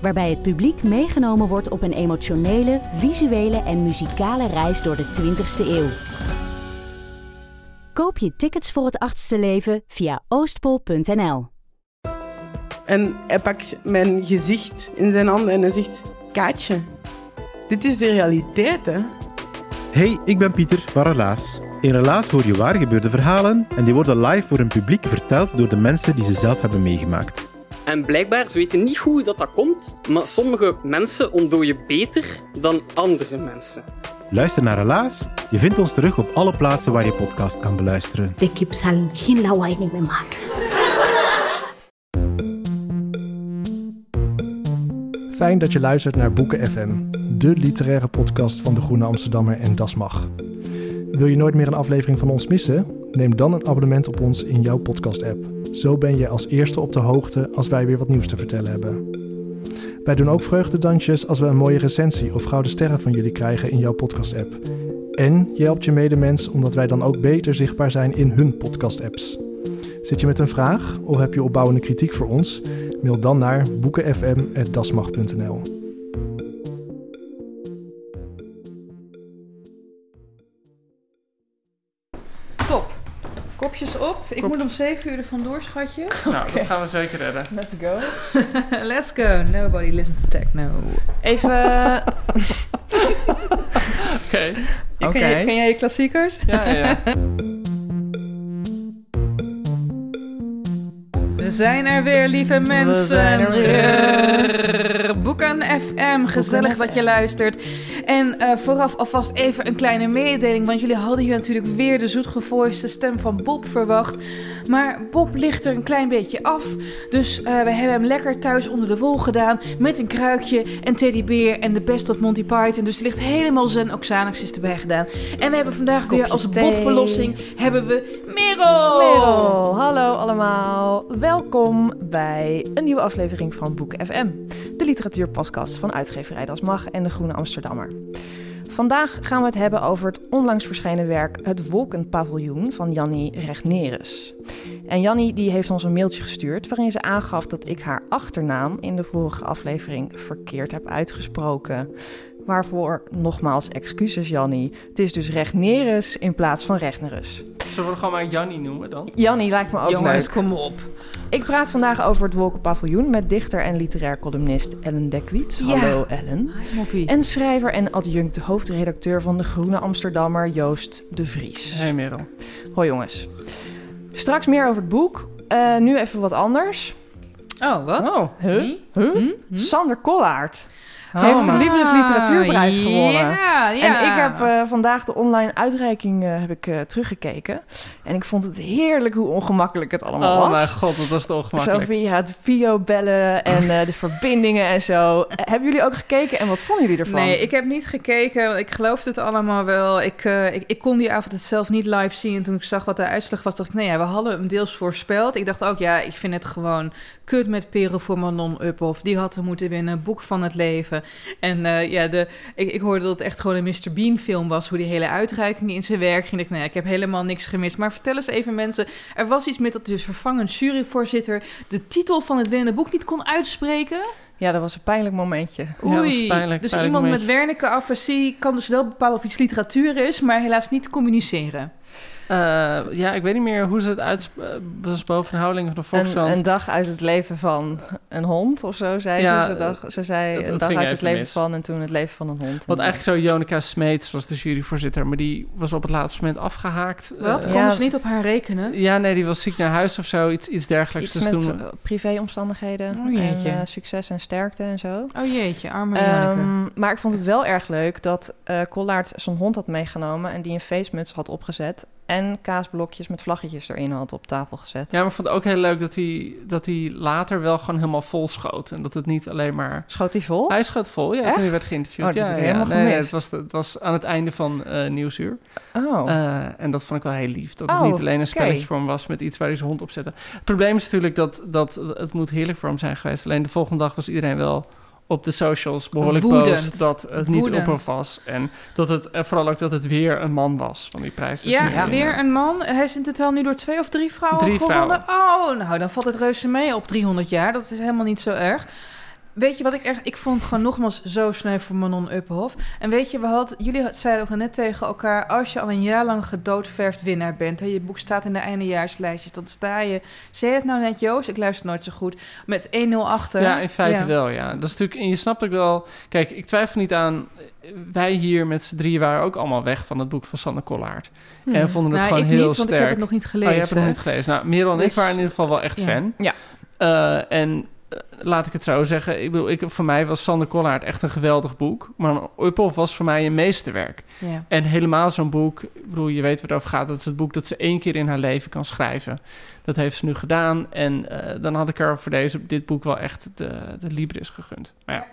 waarbij het publiek meegenomen wordt op een emotionele, visuele en muzikale reis door de 20ste eeuw. Koop je tickets voor het achtste leven via oostpol.nl. En hij pakt mijn gezicht in zijn handen en hij zegt: Kaatje, dit is de realiteit, hè? Hey, ik ben Pieter van Relaas. In Relaas hoor je waar gebeurde verhalen en die worden live voor een publiek verteld door de mensen die ze zelf hebben meegemaakt. En blijkbaar, ze weten niet hoe dat, dat komt, maar sommige mensen ontdooien beter dan andere mensen. Luister naar Relaas. Je vindt ons terug op alle plaatsen waar je podcast kan beluisteren. De kip zal geen lawaai meer maken. Fijn dat je luistert naar Boeken FM, de literaire podcast van de Groene Amsterdammer en Dasmag. Wil je nooit meer een aflevering van ons missen? Neem dan een abonnement op ons in jouw podcast-app. Zo ben je als eerste op de hoogte als wij weer wat nieuws te vertellen hebben. Wij doen ook vreugdedansjes als we een mooie recensie of gouden sterren van jullie krijgen in jouw podcast-app. En je helpt je medemens omdat wij dan ook beter zichtbaar zijn in hun podcast-apps. Zit je met een vraag of heb je opbouwende kritiek voor ons? Mail dan naar boekenfm.dasmag.nl. Kopjes op. Ik moet om 7 uur er vandoor, schatje. Nou, dat gaan we zeker redden. Let's go. Let's go. Nobody listens to techno. Even. Oké. Ken, Oké. jij, ken jij je klassiekers? Ja, ja, ja. We zijn er weer, lieve mensen. zijn er weer. Boeken FM, gezellig dat je luistert. En eh, vooraf alvast even een kleine mededeling, want jullie hadden hier natuurlijk weer de zoetgevoiste stem van Bob verwacht. Maar Bob ligt er een klein beetje af, dus eh, we hebben hem lekker thuis onder de wol gedaan met een kruikje en teddybeer en de best of Monty Python. Dus er ligt helemaal zen Oxanax is erbij gedaan. En we hebben vandaag weer als. Bob-verlossing hebben we Merel. Merel, hallo allemaal. Welkom bij een nieuwe aflevering van Boeken FM. De literatuurpodcast van uitgeverij Das Mag en de Groene Amsterdammer. Vandaag gaan we het hebben over het onlangs verschenen werk Het Wolkenpaviljoen van Jannie Regnerus. En Jannie die heeft ons een mailtje gestuurd waarin ze aangaf dat ik haar achternaam in de vorige aflevering verkeerd heb uitgesproken. Waarvoor nogmaals excuses Jannie. Het is dus Regnerus in plaats van Regnerus. Zullen we het gewoon maar Jannie noemen dan? Jannie lijkt me ook Jongens, leuk. kom op. Ik praat vandaag over het Wolkenpaviljoen met dichter en literair columnist Ellen Dekwiets. Ja. Hallo Ellen. Hi, Moppie. En schrijver en adjunct hoofdredacteur van de Groene Amsterdammer Joost de Vries. Hey Merel. Hoi jongens. Straks meer over het boek. Eh, nu even wat anders. Oh, wat? Oh, huh? Huh? Hm? Hm? Sander Kollaert heeft de Libris Literatuurprijs gewonnen. Ja, ja. En ik heb eh, vandaag de online uitreiking eh, heb ik, eh, teruggekeken. En ik vond het heerlijk hoe ongemakkelijk het allemaal Oh was. mijn god, dat was toch Zo ongemakkelijk. via het videobellen en de verbindingen en zo. Hebben jullie ook gekeken en wat vonden jullie ervan? Nee, ik heb niet gekeken, want ik geloofde het allemaal wel. Ik, ik, ik kon die avond het zelf niet live zien. En toen ik zag wat de uitslag was, dacht ik, nee, ja, we hadden hem deels voorspeld. Ik dacht ook, ja, ik vind het gewoon kut met Perel voor Manon Uphoff. Die had er moeten winnen, boek van het leven. En eh, ja, de, ik, ik hoorde dat het echt gewoon een Mr. Bean film was, hoe die hele uitreiking in zijn werk ging. Ik nee, ik heb helemaal niks gemist. Maar vertel eens even mensen, er was iets met dat dus vervangend juryvoorzitter de titel van het winnende boek niet kon uitspreken. Ja, dat was een pijnlijk momentje. Ja, dat was Oei, pijnlijk, dus pijnlijk iemand met momentje. Wernicke-afasie kan dus wel bepalen of iets literatuur is, maar helaas niet communiceren. Eh, ja, ik weet niet meer hoe ze het uit was boven de houding van de Een, Volkskrant. een dag uit het leven van een hond of zo, zei Ja, ze. Ze, dag, ze zei dat- een dag uit het even leven mis. van en toen het leven van een hond. Wat En- eigenlijk zo, Jonica Smeets was de juryvoorzitter, maar die was op het laatste moment afgehaakt. Wat? Eh, Konden ja. ze niet op haar rekenen? ja, nee, die was ziek naar huis of zo, iets, iets dergelijks. Iets dus met toen, eh, privéomstandigheden Oh, en jeetje. eh, succes en sterkte en zo. Oh jeetje, arme Janneke. Ehm, maar ik vond het wel erg leuk dat eh Kollaert zijn hond had meegenomen en die een feestmuts had opgezet. En kaasblokjes met vlaggetjes erin had op tafel gezet. Ja, maar ik vond het ook heel leuk dat hij, dat hij later wel gewoon helemaal vol schoot. En dat het niet alleen maar... Schoot hij vol? Hij schoot vol, ja, Echt? toen hij werd geïnterviewd. Oh, dat ja, nee, het, was, het was aan het einde van eh Nieuwsuur. Oh, Eh, en dat vond ik wel heel lief. Dat het Oh, niet alleen een spelletje voor hem was met iets waar hij zijn hond op zette. Het probleem is natuurlijk dat, dat het moet heerlijk voor hem zijn geweest. Alleen de volgende dag was iedereen wel op de socials behoorlijk Woedend. boos dat het niet Woedend. was. En dat het, en vooral ook dat het weer een man was van die prijs. Dus Ja, weer een man. Hij is in totaal nu door twee of drie vrouwen Drie gewonnen. Oh, nou, dan valt het reuze mee op 300 jaar. Dat is helemaal niet zo erg. Weet je wat ik echt... Ik vond het gewoon nogmaals zo sneu voor Manon Uphoff. En weet je, we hadden, jullie zeiden ook net tegen elkaar... als je al een jaar lang gedoodverfd winnaar bent... en je boek staat in de eindejaarslijstjes... dan sta je... Zei je het nou net, Joost? Ik luister nooit zo goed. Met 1-0 achter. Ja, in feite Ja. wel, ja. Dat is natuurlijk, en je snapt ook wel... Kijk, ik twijfel niet aan... Wij hier met z'n drieën waren ook allemaal weg van het boek van Sander Kollaert. Hmm. En vonden het Nou, gewoon ik heel niet, want sterk. ik heb het nog niet Oh, gelezen. je hebt het nog niet gelezen. Nou, Merel en ik Dus- waren in ieder geval wel echt Ja. fan. Ja. Eh, en laat ik het zo zeggen. Ik bedoel, ik, voor mij was Sander Kollaert echt een geweldig boek. Maar Uppel was voor mij een meesterwerk. Ja. En helemaal zo'n boek, ik bedoel, je weet waar het over gaat. Dat is het boek dat ze één keer in haar leven kan schrijven. Dat heeft ze nu gedaan. En eh, dan had ik haar voor deze, dit boek wel echt de, de Libris gegund. Maar ja.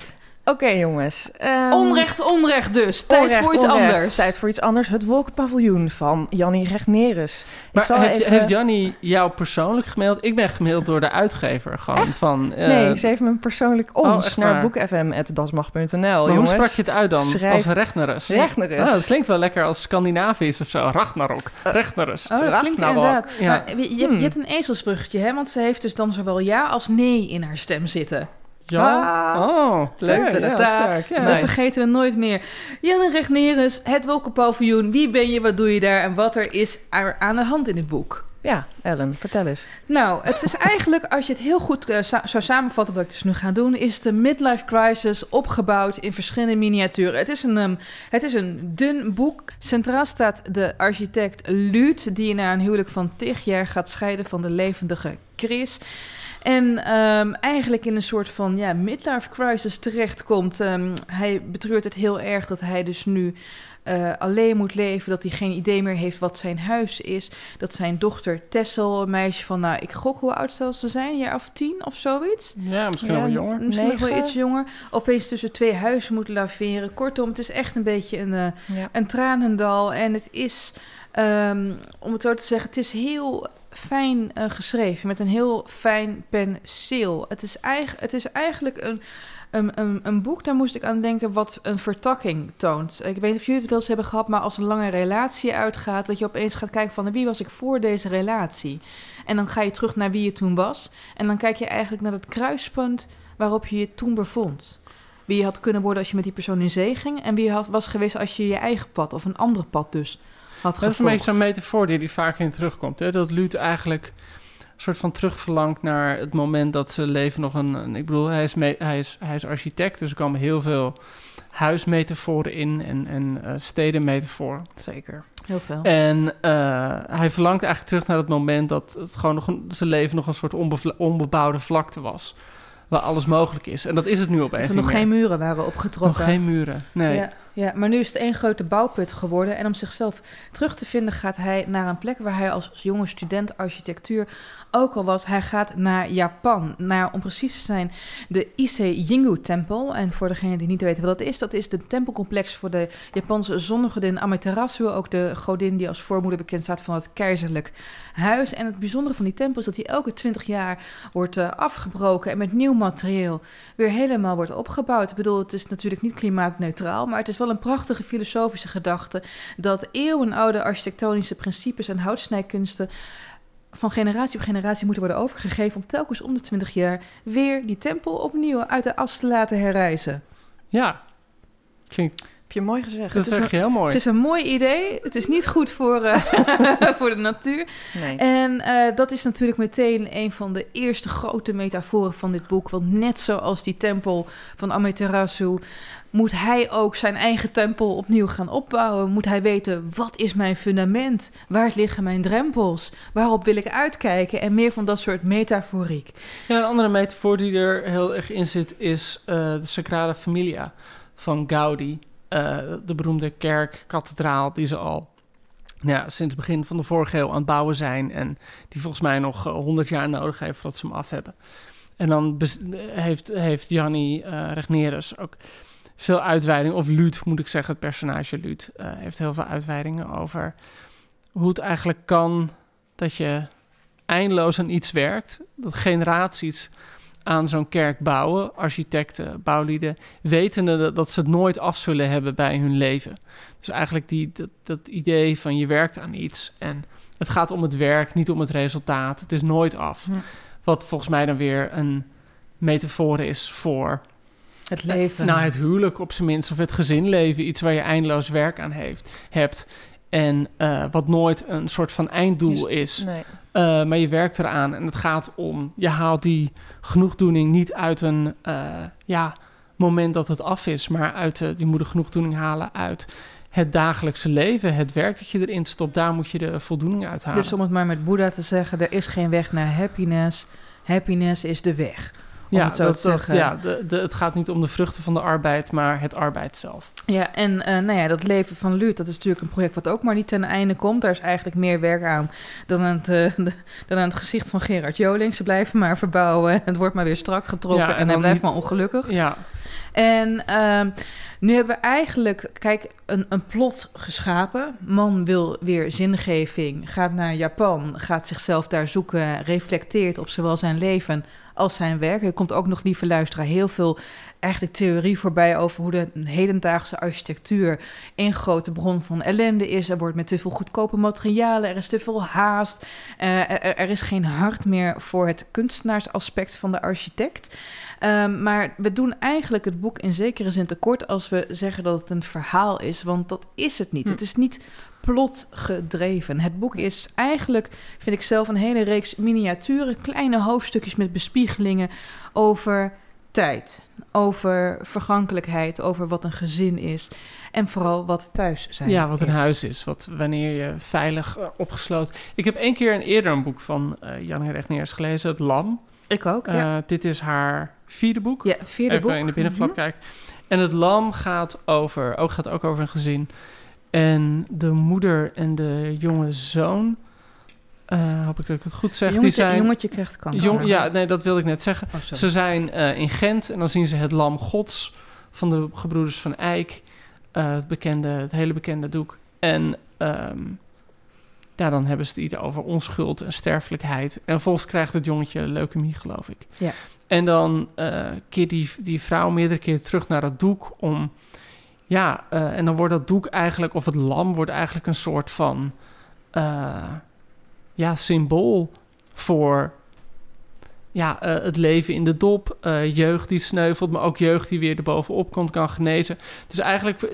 Oké jongens. Ehm, Onrecht, onrecht dus. Tijd onrecht, voor iets onrecht. anders. Tijd voor iets anders. Het Wolkenpaviljoen van Jannie Regnerus. Maar zal heeft, even- heeft Jannie jou persoonlijk gemaild? Ik ben gemaild door de uitgever. Gewoon Echt? van... eh, nee, ze heeft me persoonlijk ons oh, naar boekfm.dasmag.nl, hoe jongens. sprak je het uit dan? Schrijf- Als Rechnerus? Regnerus. Oh, dat klinkt wel lekker als Scandinavisch of zo. Ragnarok. Rechnerus. Oh, dat klinkt inderdaad. Ja. Maar je, je, hebt- Hmm. je hebt een ezelsbruggetje, hè? Want ze heeft dus dan zowel ja als nee in haar stem zitten. Ja. Ah. Oh, leuk. Ja, sterk. Ja. Dus dat vergeten we nooit meer. Janne Regnerus, het Wolkenpaviljoen. Wie ben je, wat doe je daar en wat er is er aan de hand in het boek? Ja, Ellen, vertel eens. Nou, het is eigenlijk, als je het heel goed eh, sa- zou samenvatten, wat ik dus nu ga doen, is de midlife crisis opgebouwd in verschillende miniaturen. Het is een, ehm, het is een dun boek. Centraal staat de architect Luut, die na een huwelijk van tig jaar gaat scheiden van de levendige Chris. En ehm, eigenlijk in een soort van ja, midlife crisis terechtkomt. Ehm, hij betreurt het heel erg dat hij dus nu eh, alleen moet leven. Dat hij geen idee meer heeft wat zijn huis is. Dat zijn dochter Tessel, een meisje van, nou, ik gok hoe oud zal ze zijn? Een jaar of tien of zoiets? Ja, misschien Ja, wel jonger. Misschien nog wel iets jonger. Opeens tussen twee huizen moet laveren. Kortom, het is echt een beetje een, eh, Ja. een tranendal. En het is, ehm, om het zo te zeggen, het is heel fijn eh, geschreven. Met een heel fijn penseel. Het is, eigen, het is eigenlijk een, een, een, een boek, daar moest ik aan denken, wat een vertakking toont. Ik weet niet of jullie het wel eens hebben gehad, maar als een lange relatie uitgaat, dat je opeens gaat kijken van wie was ik voor deze relatie. En dan ga je terug naar wie je toen was. En dan kijk je eigenlijk naar het kruispunt waarop je je toen bevond. Wie je had kunnen worden als je met die persoon in zee ging. En wie je had, was geweest als je je eigen pad of een ander pad dus had Dat is een beetje zo'n metafoor die, die vaak in terugkomt. Hè? Dat Luut eigenlijk een soort van terugverlangt naar het moment dat zijn leven nog een... een- ik bedoel, hij is, me- hij, is, hij is architect, dus er komen heel veel huismetaforen in en, en eh, stedenmetaforen. Zeker. Heel veel. En eh, hij verlangt eigenlijk terug naar het moment dat het gewoon nog een, zijn leven nog een soort onbebouwde vlakte was. Waar alles mogelijk is. En dat is het nu opeens Dat er nog geen muren waren opgetrokken. Nog geen muren. Nee. Ja, ja, maar nu is het één grote bouwput geworden. En om zichzelf terug te vinden gaat hij naar een plek waar hij als jonge student architectuur ook al was. Hij gaat naar Japan, naar, om precies te zijn, de Ise Jingu Tempel. En voor degenen die niet weten wat dat is, dat is de tempelcomplex voor de Japanse zonnegodin Amaterasu. Ook de godin die als voormoeder bekend staat van het keizerlijk huis. En het bijzondere van die tempel is dat hij elke twintig jaar wordt eh, afgebroken en met nieuw materieel weer helemaal wordt opgebouwd. Ik bedoel, het is natuurlijk niet klimaatneutraal, maar het is wel een prachtige filosofische gedachte dat eeuwenoude architectonische principes en houtsnijkunsten van generatie op generatie moeten worden overgegeven om telkens om de 20 jaar weer die tempel opnieuw uit de as te laten herrijzen. Ja. Klinkt, je mooi gezegd. dat is zeg je heel mooi. Het is een mooi idee. Het is niet goed voor, eh, voor de natuur. Nee. En eh, dat is natuurlijk meteen een van de eerste grote metaforen van dit boek. Want net zoals die tempel van Amaterasu moet hij ook zijn eigen tempel opnieuw gaan opbouwen. Moet hij weten, wat is mijn fundament? Waar liggen mijn drempels? Waarop wil ik uitkijken? En meer van dat soort metaforiek. Ja, een andere metafoor die er heel erg in zit is eh, de Sagrada Familia van Gaudi. Eh, de beroemde kerk, kathedraal, die ze al nou ja, sinds het begin van de vorige eeuw aan het bouwen zijn. En die volgens mij nog eh, 100 jaar nodig heeft voordat ze hem af hebben. En dan heeft, heeft Janni eh Regnerus ook veel uitweiding, of Luut moet ik zeggen, het personage Luut, heeft heel veel uitweidingen over hoe het eigenlijk kan dat je eindeloos aan iets werkt, dat generaties aan zo'n kerk bouwen, architecten, bouwlieden, wetende dat, dat ze het nooit af zullen hebben bij hun leven. Dus eigenlijk die, dat, dat idee van je werkt aan iets en het gaat om het werk, niet om het resultaat. Het is nooit af. Wat volgens mij dan weer een metafoor is voor Het leven. nou, het huwelijk op zijn minst, of het gezinleven, iets waar je eindeloos werk aan heeft, hebt. En eh, wat nooit een soort van einddoel is. Nee. Uh, maar je werkt eraan en het gaat om, je haalt die genoegdoening niet uit een uh, ja, moment dat het af is, maar uit, uh, die moet de genoegdoening halen uit het dagelijkse leven, het werk dat je erin stopt, daar moet je de voldoening uit halen. Dus om het maar met Boeddha te zeggen, er is geen weg naar happiness. Happiness is de weg. Om ja, het zo dat, te dat, zeggen. ja de, de, het gaat niet om de vruchten van de arbeid, maar het arbeid zelf. Ja, en uh, nou ja, dat leven van Luut, dat is natuurlijk een project wat ook maar niet ten einde komt. Daar is eigenlijk meer werk aan dan aan het, uh, de, dan aan het gezicht van Gerard Joling. Ze blijven maar verbouwen. Het wordt maar weer strak getrokken Ja, en, en hij blijft niet- maar ongelukkig. Ja, En uh, nu hebben we eigenlijk, kijk, een, een plot geschapen. Man wil weer zingeving, gaat naar Japan, gaat zichzelf daar zoeken, reflecteert op zowel zijn leven als zijn werk. Er komt ook nog, lieve luisteraar, heel veel eigenlijk theorie voorbij over hoe de hedendaagse architectuur een grote bron van ellende is. Er wordt met te veel goedkope materialen, er is te veel haast. Uh, er, er, is geen hart meer voor het kunstenaarsaspect van de architect. Um, maar we doen eigenlijk het boek in zekere zin tekort als we zeggen dat het een verhaal is, want dat is het niet. Hm. Het is niet plotgedreven. Het boek is eigenlijk, vind ik zelf, een hele reeks miniaturen, kleine hoofdstukjes met bespiegelingen over tijd, over vergankelijkheid, over wat een gezin is en vooral wat thuis zijn. Ja, wat een is. huis is, wat wanneer je veilig uh, opgesloten. Ik heb één keer een eerder een boek van uh, Jan Regneers gelezen, Het Lam. Ik ook. Uh, Ja, dit is haar vierde boek. ja vierde Even boek. in de binnenvlak Mhm. kijken. En het lam gaat over, ook gaat ook over een gezin. En de moeder en de jonge zoon, uh, hoop ik dat ik het goed zeg, jongetje, die zijn... jongetje krijgt kanker. Jong, ja, nee, dat wilde ik net zeggen. Oh. Ze zijn uh, in Gent en dan zien ze het lam gods van de gebroeders van Eyck. Uh, het, bekende, het hele bekende doek. En um, ja, dan hebben ze het idee over onschuld en sterfelijkheid. En vervolgens krijgt het jongetje leukemie, geloof ik. Ja. En dan keert die, die vrouw meerdere keer terug naar dat doek om... Ja, uh, en dan wordt dat doek eigenlijk, of het lam wordt eigenlijk een soort van... Uh, ja, symbool voor ja, uh, het leven in de dop, jeugd die sneuvelt, maar ook jeugd die weer erbovenop komt, kan genezen. Dus eigenlijk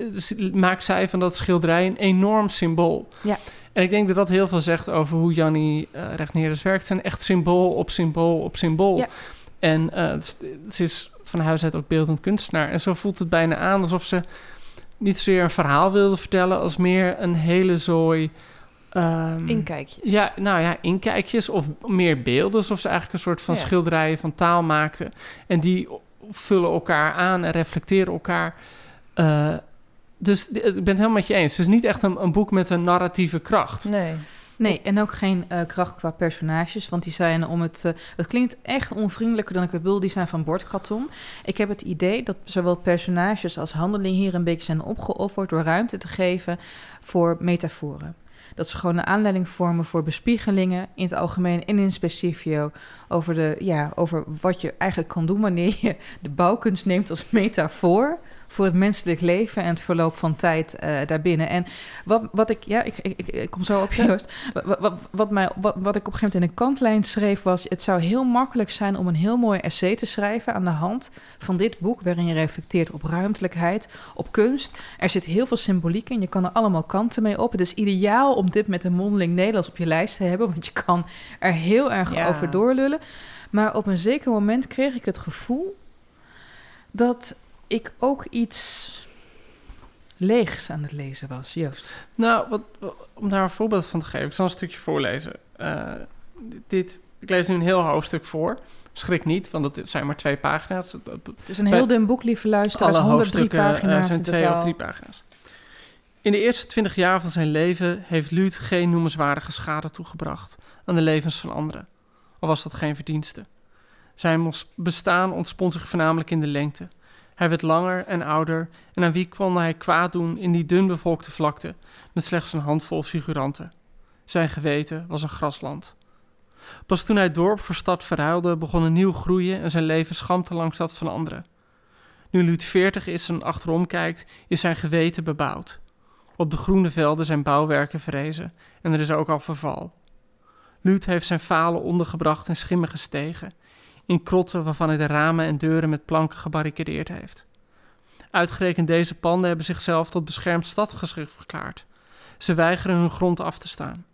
maakt zij van dat schilderij een enorm symbool. Ja. En ik denk dat dat heel veel zegt over hoe Jannie uh, Regnerus werkt. Het zijn echt symbool op symbool op symbool. Ja. En ze is van huis uit ook beeldend kunstenaar. En zo voelt het bijna aan alsof ze niet zozeer een verhaal wilde vertellen, als meer een hele zooi... Um, Inkijkjes. Ja, nou ja, inkijkjes of meer beelden. Alsof ze eigenlijk een soort van ja. schilderijen van taal maakten. En die vullen elkaar aan en reflecteren elkaar. Uh, dus ik ben het helemaal met je eens. Het is niet echt een, een boek met een narratieve kracht. Nee. Nee, en ook geen uh, kracht qua personages, want die zijn om het... Uh, het klinkt echt onvriendelijker dan ik het bedoel, die zijn van bordkarton. Ik heb het idee dat zowel personages als handeling hier een beetje zijn opgeofferd... door ruimte te geven voor metaforen. Dat ze gewoon een aanleiding vormen voor bespiegelingen in het algemeen en in specifio over, de, ja, over wat je eigenlijk kan doen wanneer je de bouwkunst neemt als metafoor voor het menselijk leven en het verloop van tijd uh, daarbinnen. En wat, wat ik, ja, ik, ik, ik kom zo op Joost. Wat, wat, wat, mij, wat, wat ik op een gegeven moment in een kantlijn schreef was... het zou heel makkelijk zijn om een heel mooi essay te schrijven... aan de hand van dit boek, waarin je reflecteert op ruimtelijkheid, op kunst. Er zit heel veel symboliek in, je kan er allemaal kanten mee op. Het is ideaal om dit met een mondeling Nederlands op je lijst te hebben... want je kan er heel erg ja. over doorlullen. Maar op een zeker moment kreeg ik het gevoel dat ik ook iets leegs aan het lezen was, Joost. Nou, wat, om daar een voorbeeld van te geven, ik zal een stukje voorlezen. Uh, dit, ik lees nu een heel hoofdstuk voor. Schrik niet, want het zijn maar twee pagina's. Het is een heel dun boek, lieve luisteraars. Alle 103 hoofdstukken pagina's zijn twee of drie pagina's. In de eerste twintig jaar van zijn leven heeft Luut geen noemenswaardige schade toegebracht aan de levens van anderen, al was dat geen verdienste. Zijn bestaan ontspon zich voornamelijk in de lengte. Hij werd langer en ouder en aan wie kon hij kwaad doen in die dunbevolkte vlakte met slechts een handvol figuranten. Zijn geweten was een grasland. Pas toen hij dorp voor stad verhuilde, begon een nieuw groeien en zijn leven schampte langs dat van anderen. Nu Luut veertig is en achterom kijkt, is zijn geweten bebouwd. Op de groene velden zijn bouwwerken verrezen en er is ook al verval. Luut heeft zijn falen ondergebracht in schimmige stegen, in krotten waarvan hij de ramen en deuren met planken gebarricadeerd heeft. Uitgerekend deze panden hebben zichzelf tot beschermd stadsgeschrift verklaard. Ze weigeren hun grond af te staan.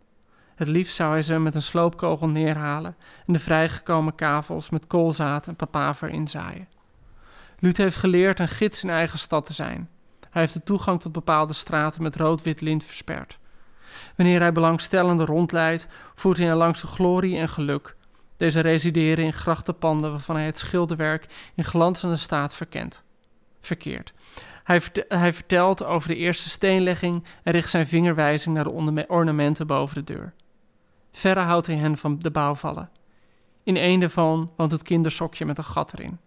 Het liefst zou hij ze met een sloopkogel neerhalen en de vrijgekomen kavels met koolzaad en papaver inzaaien. Luut heeft geleerd een gids in eigen stad te zijn. Hij heeft de toegang tot bepaalde straten met rood-wit lint versperd. Wanneer hij belangstellenden rondleidt, voert hij hen langs de glorie en geluk. Deze resideren in grachtenpanden waarvan hij het schilderwerk in glanzende staat verkent. Verkeerd. Hij, hij, vertelt over de eerste steenlegging en richt zijn vingerwijzing naar de ornamenten boven de deur. Verre houdt hij hen van de bouwvallen. In een daarvan woont het kindersokje met een gat erin.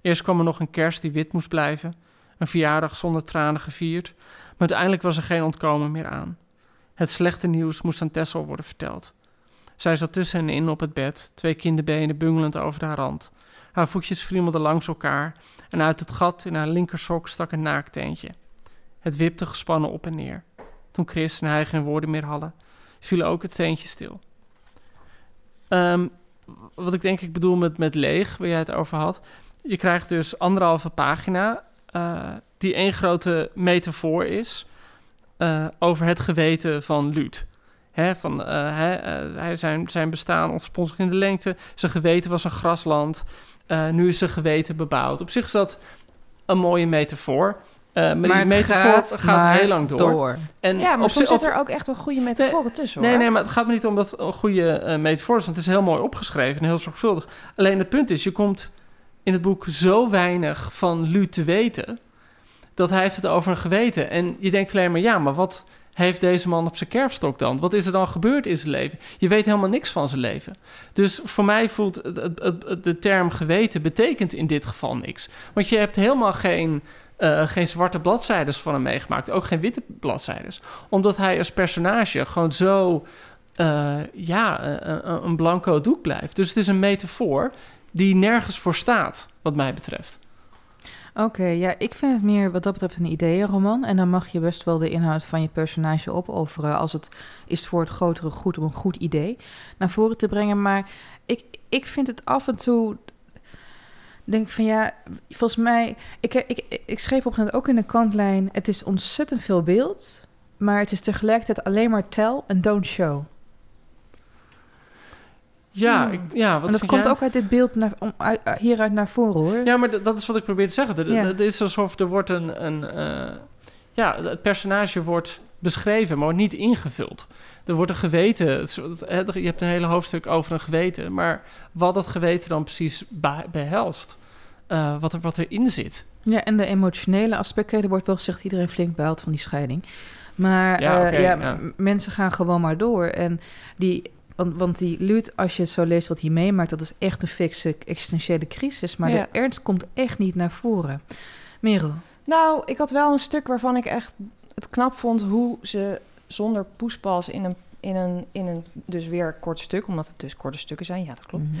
Eerst kwam er nog een kerst die wit moest blijven, een verjaardag zonder tranen gevierd, maar uiteindelijk was er geen ontkomen meer aan. Het slechte nieuws moest aan Tessel worden verteld. Zij zat tussenin op het bed, twee kinderbenen bungelend over haar rand. Haar voetjes friemelden langs elkaar en uit het gat in haar linkersok stak een naakteentje. Het wipte gespannen op en neer. Toen Chris en hij geen woorden meer hadden, viel ook het teentje stil. Um, wat ik denk ik bedoel met, met leeg, waar jij het over had. Je krijgt dus anderhalve pagina uh, die één grote metafoor is uh, over het geweten van Luut. Hè, van, uh, hij, zijn, zijn bestaan ontspon zich in de lengte. Zijn geweten was een grasland. nu is zijn geweten bebouwd. Op zich is dat een mooie metafoor. Uh, maar, die metafoor gaat, heel lang door. En ja, maar soms zit er ook echt wel goede metaforen nee, tussen. Hoor. Nee, nee, maar het gaat me niet om dat een goede uh, metafoor is. Want het is heel mooi opgeschreven en heel zorgvuldig. Alleen het punt is, je komt in het boek zo weinig van Lu te weten... dat hij heeft het over een geweten. En je denkt alleen maar, ja, maar wat heeft deze man op zijn kerfstok dan? Wat is er dan gebeurd in zijn leven? Je weet helemaal niks van zijn leven. Dus voor mij voelt de term geweten betekent in dit geval niks. Want je hebt helemaal geen uh, geen zwarte bladzijdes van hem meegemaakt. Ook geen witte bladzijdes. Omdat hij als personage gewoon zo, uh, ja, een blanco doek blijft. Dus het is een metafoor die nergens voor staat, wat mij betreft. Oké, ja, ik vind het meer wat dat betreft een ideeënroman. En dan mag je best wel de inhoud van je personage opofferen... als het is voor het grotere goed om een goed idee naar voren te brengen. Maar ik, ik vind het af en toe denk ik van ja, volgens mij, ik, ik, ik schreef op een ook in de kantlijn, het is ontzettend veel beeld, maar het is tegelijkertijd alleen maar tell en don't show. Ja, ik, ja wat en dat komt ook uit dit beeld naar, om, uit, hieruit naar voren hoor. Ja, maar dat is wat ik probeer te zeggen. Het is alsof er wordt een, een uh, ja, het personage wordt beschreven, maar niet ingevuld er wordt een geweten. Je hebt een hele hoofdstuk over een geweten. Maar wat dat geweten dan precies behelst. Uh, wat, er, wat erin zit. Ja, en de emotionele aspecten. Er wordt wel gezegd iedereen flink behaalt van die scheiding. Maar ja, uh, ja, mensen gaan gewoon maar door. En die, want, want die Luut, als je het zo leest wat hij meemaakt... dat is echt een fikse existentiële crisis. Maar de ernst komt echt niet naar voren. Merel? Nou, ik had wel een stuk waarvan ik echt het knap vond... hoe ze zonder poespas in een, in een, in een dus weer kort stuk, omdat het dus korte stukken zijn, ja, dat klopt. Mm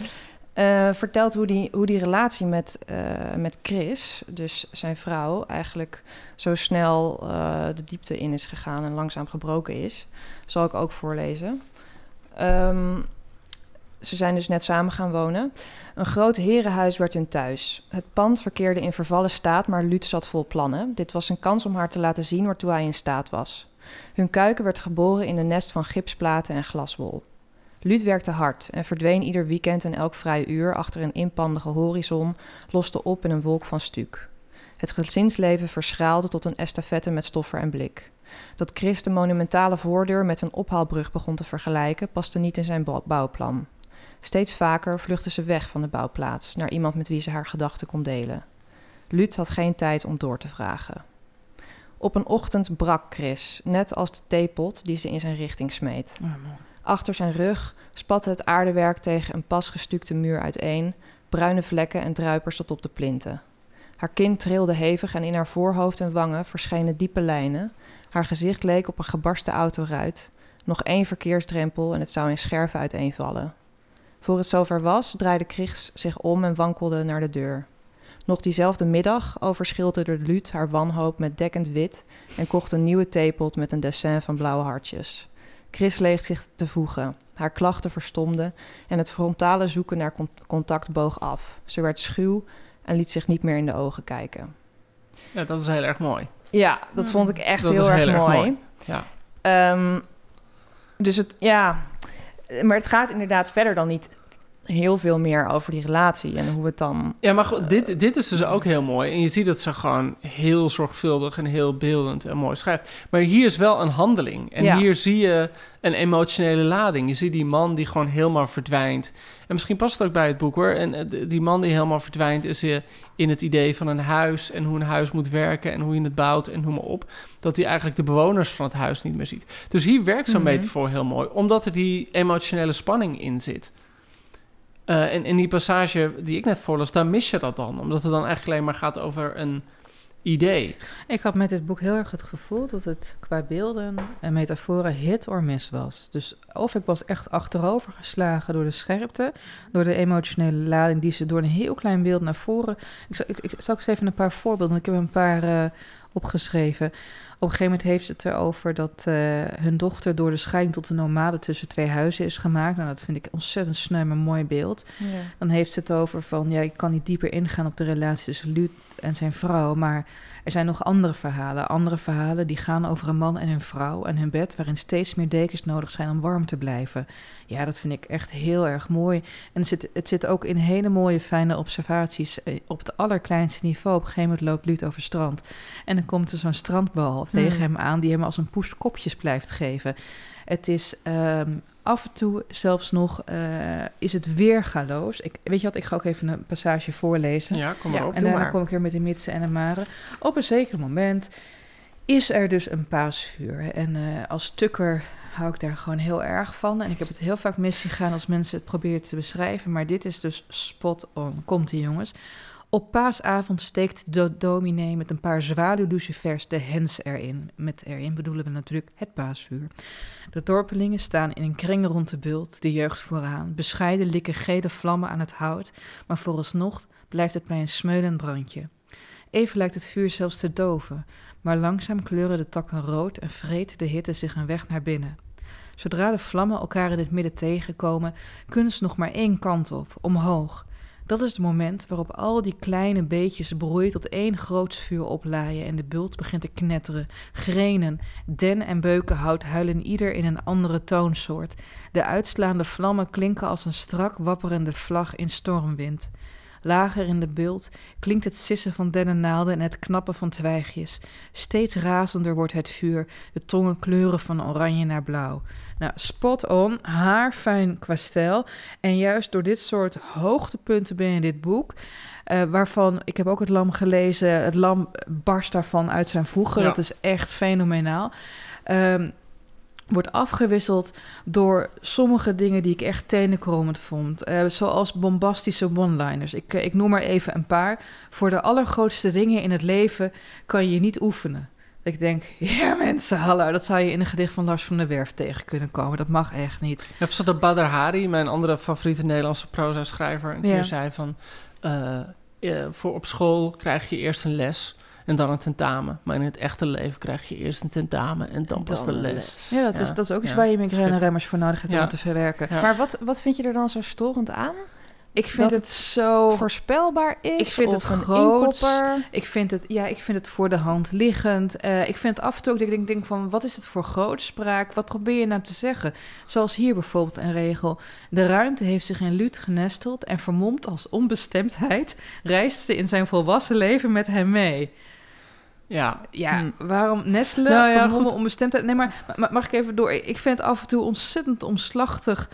vertelt hoe die, hoe die relatie met, uh, met Chris, dus zijn vrouw, eigenlijk zo snel uh, de diepte in is gegaan en langzaam gebroken is. Zal ik ook voorlezen. Um, ze zijn dus net samen gaan wonen. Een groot herenhuis werd hun thuis. Het pand verkeerde in vervallen staat, maar Lut zat vol plannen. Dit was een kans om haar te laten zien waartoe hij in staat was. Hun kuiken werd geboren in een nest van gipsplaten en glaswol. Luut werkte hard en verdween ieder weekend en elk vrije uur achter een inpandige horizon, loste op in een wolk van stuk. Het gezinsleven verschraalde tot een estafette met stoffer en blik. Dat Chris de monumentale voordeur met een ophaalbrug begon te vergelijken, paste niet in zijn bouwplan. Steeds vaker vluchtte ze weg van de bouwplaats naar iemand met wie ze haar gedachten kon delen. Luut had geen tijd om door te vragen. Op een ochtend brak Chris, net als de theepot die ze in zijn richting smeet. Achter zijn rug spatte het aardewerk tegen een pas gestukte muur uiteen, bruine vlekken en druipers tot op de plinten. Haar kin trilde hevig en in haar voorhoofd en wangen verschenen diepe lijnen. Haar gezicht leek op een gebarsten autoruit. Nog één verkeersdrempel en het zou in scherven uiteenvallen. Voor het zover was, draaide Chris zich om en wankelde naar de deur. Nog diezelfde middag overschilderde Luut haar wanhoop met dekkend wit en kocht een nieuwe theepot met een dessin van blauwe hartjes. Chris leeg zich te voegen. Haar klachten verstomden en het frontale zoeken naar con- contact boog af. Ze werd schuw en liet zich niet meer in de ogen kijken. Ja, dat is heel erg mooi. Ja, dat vond ik echt Dat heel, erg, heel erg mooi. mooi. Ja. Ehm, dus het, ja, maar het gaat inderdaad verder dan niet heel veel meer over die relatie en hoe het dan. Ja, maar goed, dit, dit is dus ook heel mooi. En je ziet dat ze gewoon heel zorgvuldig en heel beeldend en mooi schrijft. Maar hier is wel een handeling. En Ja. hier zie je een emotionele lading. Je ziet die man die gewoon helemaal verdwijnt. En misschien past het ook bij het boek hoor. En eh, die man die helemaal verdwijnt is eh, in het idee van een huis en hoe een huis moet werken en hoe je het bouwt en noem maar op. Dat hij eigenlijk de bewoners van het huis niet meer ziet. Dus hier werkt zo'n Mhm. metafoor heel mooi, omdat er die emotionele spanning in zit. Eh, en in die passage die ik net voorlas, daar mis je dat dan. Omdat het dan eigenlijk alleen maar gaat over een idee. Ik had met dit boek heel erg het gevoel dat het qua beelden en metaforen hit or miss was. Dus of ik was echt achterover geslagen door de scherpte, door de emotionele lading die ze door een heel klein beeld naar voren. Ik zal, ik, ik eens even een paar voorbeelden, ik heb een paar eh, opgeschreven. Op een gegeven moment heeft ze het erover dat eh, hun dochter door de scheiding tot een nomade tussen twee huizen is gemaakt. Nou, dat vind ik ontzettend sneu, maar mooi beeld. Dan heeft ze het over van, ja, ik kan niet dieper ingaan op de relatie tussen Luut en zijn vrouw, maar er zijn nog andere verhalen. Andere verhalen die gaan over een man en een vrouw en hun bed, waarin steeds meer dekens nodig zijn om warm te blijven. Ja, dat vind ik echt heel erg mooi. En het zit, het zit ook in hele mooie, fijne observaties eh, op het allerkleinste niveau. Op een gegeven moment loopt Luut over strand en dan komt er zo'n strandbal tegen Mm. hem aan die hem als een poes kopjes blijft geven. Het is ehm, af en toe zelfs nog, eh, is het weergaloos. Ik, weet je wat, ik ga ook even een passage voorlezen. Ja, kom maar op. En daarna kom ik weer met de mitsen en de maren. Op een zeker moment is er dus een paasvuur. En eh, als tukker hou ik daar gewoon heel erg van. En ik heb het heel vaak misgegaan als mensen het proberen te beschrijven. Maar dit is dus spot on. Komt ie jongens. Op paasavond steekt de dominee met een paar zwaluwlucifers de hens erin. Met erin bedoelen we natuurlijk het paasvuur. De dorpelingen staan in een kring rond de bult, de jeugd vooraan. Bescheiden likken gele vlammen aan het hout, maar vooralsnog blijft het bij een smeulend brandje. Even lijkt het vuur zelfs te doven, maar langzaam kleuren de takken rood en vreet de hitte zich een weg naar binnen. Zodra de vlammen elkaar in het midden tegenkomen, kunnen ze nog maar één kant op, omhoog. Dat is het moment waarop al die kleine beetjes broei tot één groot vuur oplaaien en de bult begint te knetteren. Grenen, den en beukenhout huilen ieder in een andere toonsoort. De uitslaande vlammen klinken als een strak wapperende vlag in stormwind. Lager in de bult klinkt het sissen van dennennaalden en het knappen van twijgjes. Steeds razender wordt het vuur, de tongen kleuren van oranje naar blauw. Nou, spot on, haarfijn qua stijl. En juist door dit soort hoogtepunten binnen dit boek... eh, waarvan, ik heb ook het lam gelezen... het lam barst daarvan uit zijn voegen. Ja. Dat is echt fenomenaal. Ehm, wordt afgewisseld door sommige dingen die ik echt tenenkrommend vond. Eh, zoals bombastische one-liners. Ik, eh, ik noem maar even een paar. Voor de allergrootste dingen in het leven kan je niet oefenen. Dat ik denk, ja mensen, hallo, dat zou je in een gedicht van Lars van der Werf tegen kunnen komen. Dat mag echt niet. Ja, of dat Badr Hari, mijn andere favoriete Nederlandse proza-schrijver, een Ja. keer zei van... eh, voor op school krijg je eerst een les en dan een tentamen. Maar in het echte leven krijg je eerst een tentamen en dan pas de les. Ja, dat, Is, dat is ook iets ja, waar je migraine-remmers voor nodig hebt om te verwerken. Ja. Maar wat, wat vind je er dan zo storend aan? Ik vind Dat het zo... Voorspelbaar is? Ik vind of het inkopper? Ik vind het, ja, ik vind het voor de hand liggend. Eh, ik vind het af en toe ook dat ik denk, denk van, wat is het voor grootspraak? Wat probeer je nou te zeggen? Zoals hier bijvoorbeeld een regel. De ruimte heeft zich in Luut genesteld en vermomd als onbestemdheid reist ze in zijn volwassen leven met hem mee. Ja, Ja, Hm. waarom nestelen, Nou ja, vermommen, goed. onbestemdheid? Nee, maar ma- mag ik even door? Ik vind het af en toe ontzettend omslachtig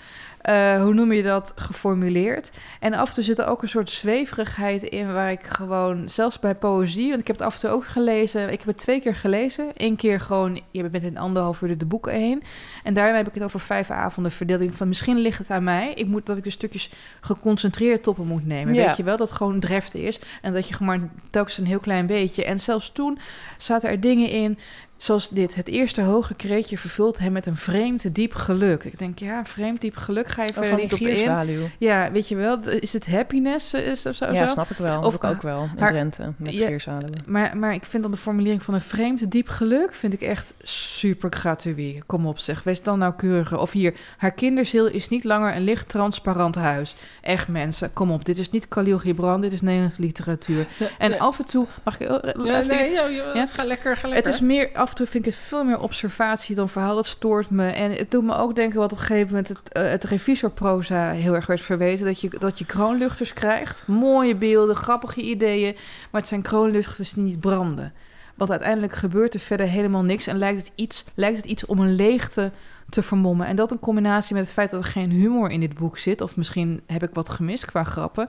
eh, hoe noem je dat, geformuleerd. En af en toe zit er ook een soort zweverigheid in waar ik gewoon, zelfs bij poëzie, want ik heb het af en toe ook gelezen. Ik heb het twee keer gelezen. Eén keer gewoon, je bent in anderhalf uur de boeken heen. En daarna heb ik het over vijf avonden verdeeld. Van misschien ligt het aan mij. Ik moet dat ik de stukjes geconcentreerd toppen moet nemen. Ja. Weet je wel, dat gewoon drefte is. En dat je gewoon maar telkens een heel klein beetje. En zelfs toen zaten er dingen in. Zoals dit, het eerste hoge kreetje vervult hem met een vreemd diep geluk. Ik denk, ja, vreemd diep geluk ga je Oh, verder niet op in. Ja, weet je wel, is het happiness eh, is of zo? Ja, zo? snap ik wel. Of ik ook wel. In haar- Drenthe, met Ja. Maar, maar ik vind dan de formulering van een vreemd diep geluk... vind ik echt super gratuit. Kom op zeg, wees dan nauwkeuriger. Of hier, haar kinderziel is niet langer een licht transparant huis. Echt mensen, kom op. Dit is niet Khalil Gibran, dit is Nederlandse literatuur. En af en toe, mag ik... eh, Ja, nee, Ja? ga lekker, ga Het lekker. is meer, af en toe vind ik het veel meer observatie dan verhaal. Dat stoort me. En het doet me ook denken wat op een gegeven moment het, eh, het revisorproza heel erg werd verweten. Dat je, dat je kroonluchters krijgt. Mooie beelden, grappige ideeën. Maar het zijn kroonluchters die niet branden. Want uiteindelijk gebeurt er verder helemaal niks. En lijkt het iets, lijkt het iets om een leegte te vermommen. En dat in combinatie met het feit dat er geen humor in dit boek zit. Of misschien heb ik wat gemist qua grappen.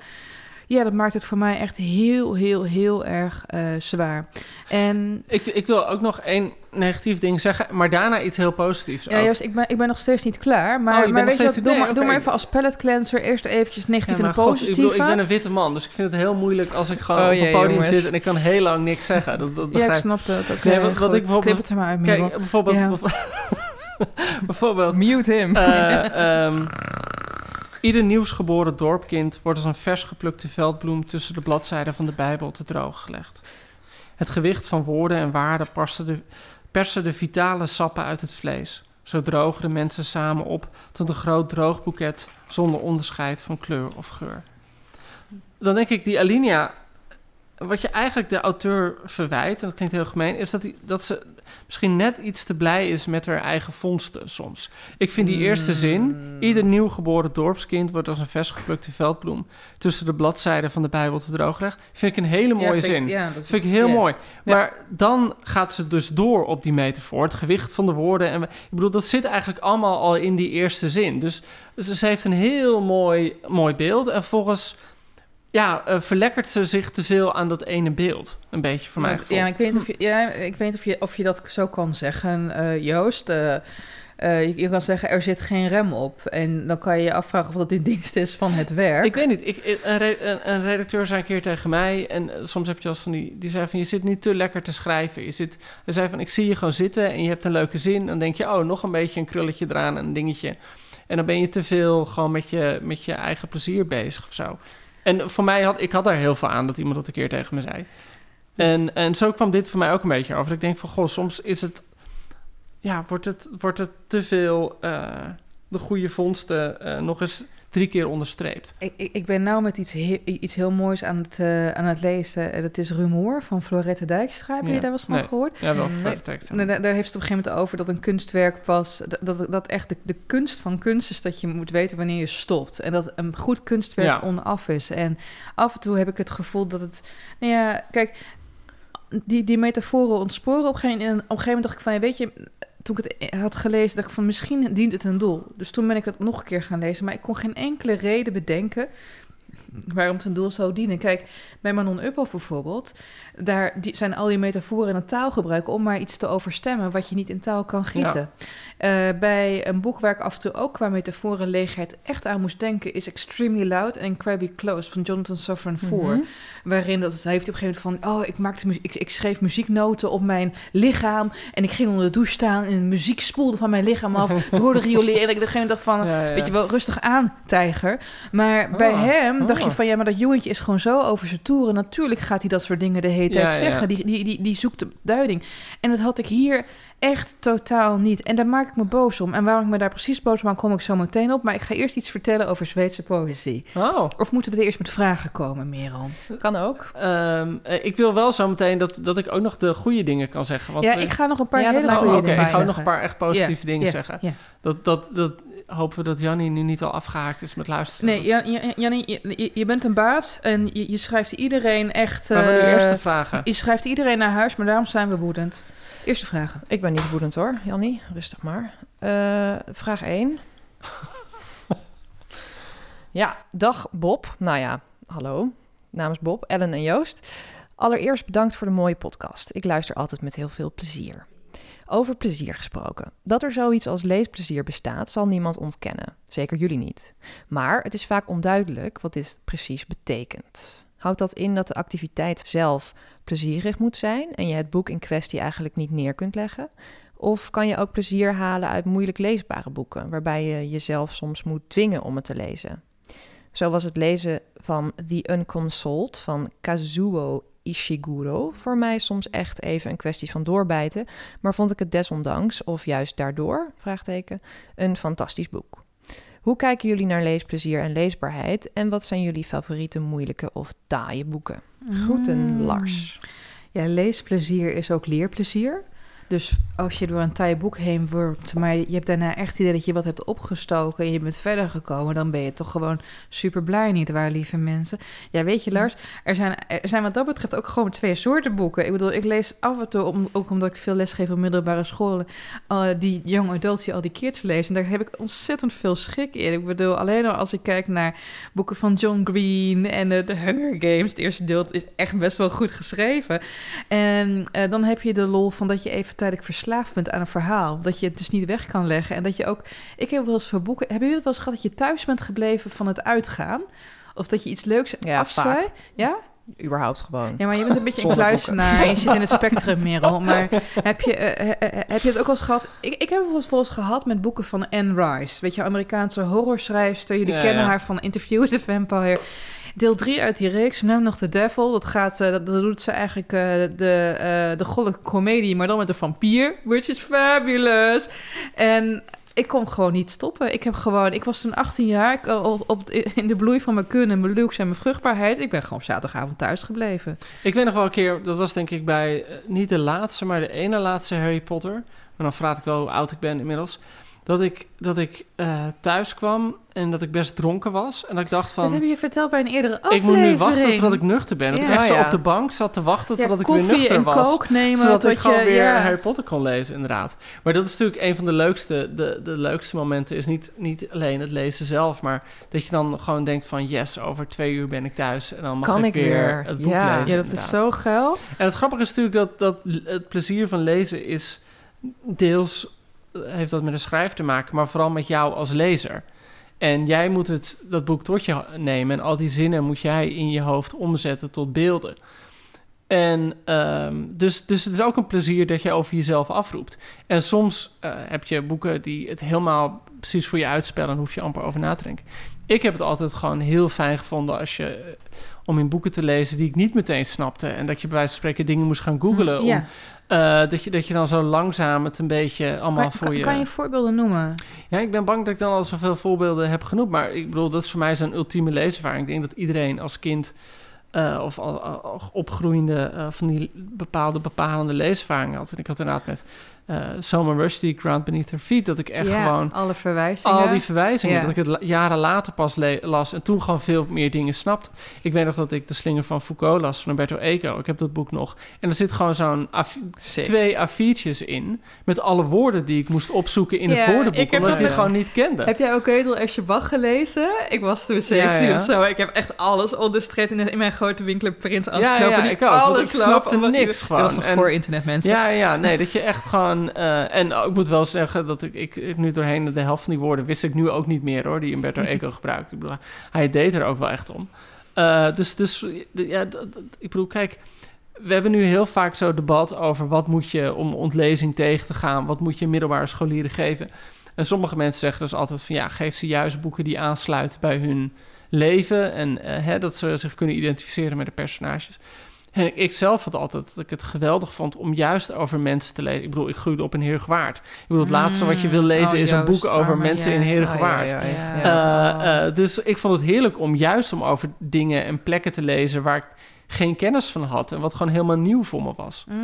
Ja, dat maakt het voor mij echt heel, heel, heel erg eh, zwaar. En Ik, ik wil ook nog één negatief ding zeggen, maar daarna iets heel positiefs. Ja, ook. Joost, ik ben, ik ben nog steeds niet klaar. Maar, Oh, maar weet je wat, doe, nee, maar, doe maar even als pallet cleanser eerst eventjes negatief Ja, en god, ik, bedoel, ik ben een witte man, dus ik vind het heel moeilijk als ik gewoon Oh op een podium jongens. zit en ik kan heel lang niks zeggen. Dat, dat ja, ik snap dat. Oké, Nee, wat- wat ik bijvoorbeeld- het er maar uit. Kijk, bijvoorbeeld... Ja. bijvoorbeeld Mute hem. eh, ehm, ieder nieuwsgeboren dorpkind wordt als een vers geplukte veldbloem tussen de bladzijden van de Bijbel te droog gelegd. Het gewicht van woorden en waarden persen de, vitale sappen uit het vlees. Zo drogen de mensen samen op tot een groot droogboeket zonder onderscheid van kleur of geur. Dan denk ik, die alinea, wat je eigenlijk de auteur verwijt, en dat klinkt heel gemeen, is dat, hij, dat ze misschien net iets te blij is met haar eigen vondsten soms. Ik vind die eerste zin, ieder nieuwgeboren dorpskind wordt als een vers geplukte veldbloem tussen de bladzijden van de Bijbel te droog gelegd, vind ik een hele mooie Ja, vind ik- zin. ja, dat vind ik heel ja. mooi. Maar dan gaat ze dus door op die metafoor. Het gewicht van de woorden. En ik bedoel, dat zit eigenlijk allemaal al in die eerste zin. Dus ze, ze heeft een heel mooi, mooi beeld. En volgens ja, eh, verlekkert ze zich te veel aan dat ene beeld. Een beetje voor mijn Ja, gevoel. Ja, ik weet niet of je, ja, ik weet of je, of je dat zo kan zeggen, eh, Joost. Eh, je, je kan zeggen, er zit geen rem op. En dan kan je je afvragen of dat in dienst is van het werk. Ik weet niet. Ik, een, re- een, een redacteur zei een keer tegen mij... en soms heb je als van die... die zei van, je zit niet te lekker te schrijven. Je zit, hij zei van, ik zie je gewoon zitten... en je hebt een leuke zin. Dan denk je, oh, nog een beetje een krulletje eraan... en een dingetje. En dan ben je te veel gewoon met je, met je eigen plezier bezig of zo. En voor mij had... Ik had daar heel veel aan dat iemand dat een keer tegen me zei. En, en zo kwam dit voor mij ook een beetje over. Ik denk van, goh, soms is het... Ja, wordt het, wordt het te veel... eh, de goede vondsten eh, nog eens drie keer onderstreept. Ik, ik, ik ben nou met iets, he- iets heel moois aan het, eh, aan het lezen. Eh, Dat is Rumoer van Florette Dijkstra. Heb je daar wel eens van Nee. gehoord? Ja, wel Nee. Florette Dijkstra. Nee, daar, daar heeft het op een gegeven moment over dat een kunstwerk pas... Dat, dat, dat echt de, de kunst van kunst is dat je moet weten wanneer je stopt. En dat een goed kunstwerk Ja. onaf is. En af en toe heb ik het gevoel dat het... Nou ja, kijk, die, die metaforen ontsporen op een, op een gegeven moment dacht ik van... Ja, weet je, toen ik het had gelezen, dacht ik van misschien dient het een doel. Dus toen ben ik het nog een keer gaan lezen. Maar ik kon geen enkele reden bedenken waarom het een doel zou dienen. Kijk, bij Manon Uphoff bijvoorbeeld, daar die, zijn al die metaforen en taalgebruik om maar iets te overstemmen wat je niet in taal kan gieten. Eh, bij een boek waar ik af en toe ook qua metaforen leegheid echt aan moest denken, is Extremely Loud and Incredibly Close van Jonathan Safran Foer. Mhm. Waarin dat, hij heeft op een gegeven moment van, oh, ik, maakte ik, ik schreef muzieknoten op mijn lichaam en ik ging onder de douche staan en muziek spoelde van mijn lichaam af door de riolering. En ik op een gegeven moment dacht van, Ja, ja. weet je wel, rustig aan, tijger. Maar bij Oh, hem dacht je van, ja, maar dat jongetje is gewoon zo over zijn toeren. Natuurlijk gaat hij dat soort dingen de hele tijd Ja, ja. zeggen. Die, die, die, die zoekt de duiding. En dat had ik hier echt totaal niet. En daar maak ik me boos om. En waarom ik me daar precies boos om maak, kom ik zo meteen op. Maar ik ga eerst iets vertellen over Zweedse poëzie. Oh. Of moeten we er eerst met vragen komen, Merel? Kan ook. Ehm, eh, ik wil wel zo meteen dat, dat ik ook nog de goede dingen kan zeggen. Want ja, we- ik ga nog een paar Ja, hele Oh, goede Oké, fijn ik dingen ga nog een paar echt positieve dingen zeggen. ja. Dat, dat, dat hopen we dat Jannie nu niet al afgehaakt is met luisteren. Nee, Jan, Jan- Jannie, je, bent een baas en je, je schrijft iedereen echt... Maar nu eh, de vragen. Je schrijft iedereen naar huis, maar daarom zijn we woedend. Eerste vragen. Ik ben niet woedend hoor, Jannie. Rustig maar. Eh, vraag 1. Ja, dag Bob. Nou ja, hallo. Namens Bob, Ellen en Joost. Allereerst bedankt voor de mooie podcast. Ik luister altijd met heel veel plezier. Over plezier gesproken. Dat er zoiets als leesplezier bestaat, zal niemand ontkennen. Zeker jullie niet. Maar het is vaak onduidelijk wat dit precies betekent. Houdt dat in dat de activiteit zelf plezierig moet zijn en je het boek in kwestie eigenlijk niet neer kunt leggen? Of kan je ook plezier halen uit moeilijk leesbare boeken, waarbij je jezelf soms moet dwingen om het te lezen? Zo was het lezen van The Unconsoled van Kazuo Ishiguro voor mij soms echt even een kwestie van doorbijten, maar vond ik het desondanks, of juist daardoor, vraagteken, een fantastisch boek. Hoe kijken jullie naar leesplezier en leesbaarheid en wat zijn jullie favoriete moeilijke of taaie boeken? Groeten, Mm. Lars. Ja, leesplezier is ook leerplezier. Dus als je door een taai boek heen wordt, maar je hebt daarna echt het idee dat je wat hebt opgestoken en je bent verder gekomen, dan ben je toch gewoon super blij, niet waar, lieve mensen? Ja, weet je, Lars, er zijn, er zijn wat dat betreft ook gewoon twee soorten boeken. Ik bedoel, ik lees af en toe, om, ook omdat ik veel lesgeef op middelbare scholen, die young adults die al die kids lezen. En daar heb ik ontzettend veel schik in. Ik bedoel, alleen al als ik kijk naar boeken van John Green en de Hunger Games, het eerste deel is echt best wel goed geschreven. En eh, dan heb je de lol van dat je even tijdelijk verslaafd bent aan een verhaal. Dat je het dus niet weg kan leggen. En dat je ook... Ik heb wel eens voor boeken... Hebben jullie het wel eens gehad dat je thuis bent gebleven van het uitgaan? Of dat je iets leuks Ja, vaak. Ja? Überhaupt gewoon. Ja, maar je bent een beetje een kluisenaar. en Je zit in het spectrum, Merel. Maar heb je, eh, eh, eh, heb je het ook wel eens gehad? Ik, ik heb het wel eens volgens gehad met boeken van Anne Rice. Weet je, Amerikaanse horrorschrijfster. Jullie Ja, kennen ja. haar van Interview with the Vampire. Deel 3 uit die reeks, naam nog The Devil. Dat, gaat, eh, dat, doet ze eigenlijk eh, de, eh de golle comedie, maar dan met een vampier. Which is fabulous. En ik kon gewoon niet stoppen. Ik heb gewoon, ik was toen 18 jaar, ik, op, in de bloei van mijn kunnen, mijn luxe en mijn vruchtbaarheid. Ik ben gewoon zaterdagavond thuis gebleven. Ik weet nog wel een keer, dat was denk ik bij niet de laatste, maar de ene laatste Harry Potter. Maar dan vraag ik wel hoe oud ik ben inmiddels. Dat ik, dat ik eh, thuis kwam en dat ik best dronken was. En dat ik dacht Dat van, heb je verteld bij een eerdere ik aflevering. moet nu wachten totdat ik nuchter ben. Dat Ja. ik echt zo op de bank zat te wachten Ja, totdat ik weer koffie nuchter en was. kook nemen. zodat ik gewoon je, weer ja. Harry Potter kon lezen, inderdaad. Maar dat is natuurlijk een van de leukste, de, de leukste momenten. Is niet, niet alleen het lezen zelf, maar dat je dan gewoon denkt van... yes, over twee uur ben ik thuis en dan mag Kan ik, ik weer, weer. het boek Ja. lezen. Ja, dat is zo geil. En het grappige is natuurlijk dat, dat het plezier van lezen is deels heeft dat met de schrijver te maken, maar vooral met jou als lezer. En jij moet het, dat boek tot je nemen en al die zinnen moet jij in je hoofd omzetten tot beelden. En ehm, dus, dus het is ook een plezier dat je over jezelf afroept. En soms eh, heb je boeken die het helemaal precies voor je uitspellen en hoef je amper over na te denken. Ik heb het altijd gewoon heel fijn gevonden als je, eh, om in boeken te lezen die ik niet meteen snapte. En dat je bij wijze van spreken dingen moest gaan googlen. Om, Eh, dat, je, dat je dan zo langzaam het een beetje allemaal voor kan, je... kan je voorbeelden noemen? Ja, ik ben bang dat ik dan al zoveel voorbeelden heb genoemd. Maar ik bedoel, dat is voor mij zo'n ultieme leeservaring. Ik denk dat iedereen als kind eh, of al, opgroeiende eh, van die bepaalde bepalende leeservaring had. En ik had inderdaad met eh Salman Rushdie, Ground Beneath Their Feet, dat ik echt ja, gewoon alle verwijzingen. al die verwijzingen, Ja. dat ik het jaren later pas las en toen gewoon veel meer dingen snapte. Ik weet nog dat ik De Slinger van Foucault las van Umberto Eco. Ik heb dat boek nog. En er zit gewoon zo'n A4 twee A4'tjes in met alle woorden die ik moest opzoeken in Ja, het woordenboek, ik heb omdat ik die gewoon niet kende. Heb jij ook Edel Esje Bach gelezen? Ik was toen 17 ja. of zo. Ik heb echt alles onderstreept in, in mijn grote winkel Prins Ja, Amsterdam. ik ook, Alles ik snapte niks gewoon. Dat was nog En- voor internet, mensen. Ja, ja, nee, dat je echt gewoon... eh, en ik moet wel zeggen dat ik, ik, ik nu doorheen de helft van die woorden wist ik nu ook niet meer hoor, die Umberto Eco gebruikt. Ik bedoel, hij deed er ook wel echt om. Eh, dus, dus ja, dat- dat- ik bedoel, kijk, we hebben nu heel vaak zo debat over wat moet je om ontlezing tegen te gaan, wat moet je middelbare scholieren geven. En sommige mensen zeggen dus altijd van ja, geef ze juist boeken die aansluiten bij hun leven en eh, hè, dat ze zich kunnen identificeren met de personages. En ik, zelf had altijd dat ik het geweldig vond om juist over mensen te lezen. Ik bedoel, ik groeide op in Heergewaard. Ik bedoel, het laatste wat je wil lezen Oh, is een boek over arme, mensen ja. in Oh, Heergewaard. ja, ja, ja. Eh, eh, dus ik vond het heerlijk om juist om over dingen en plekken te lezen waar ik geen kennis van had en wat gewoon helemaal nieuw voor me was. Mm,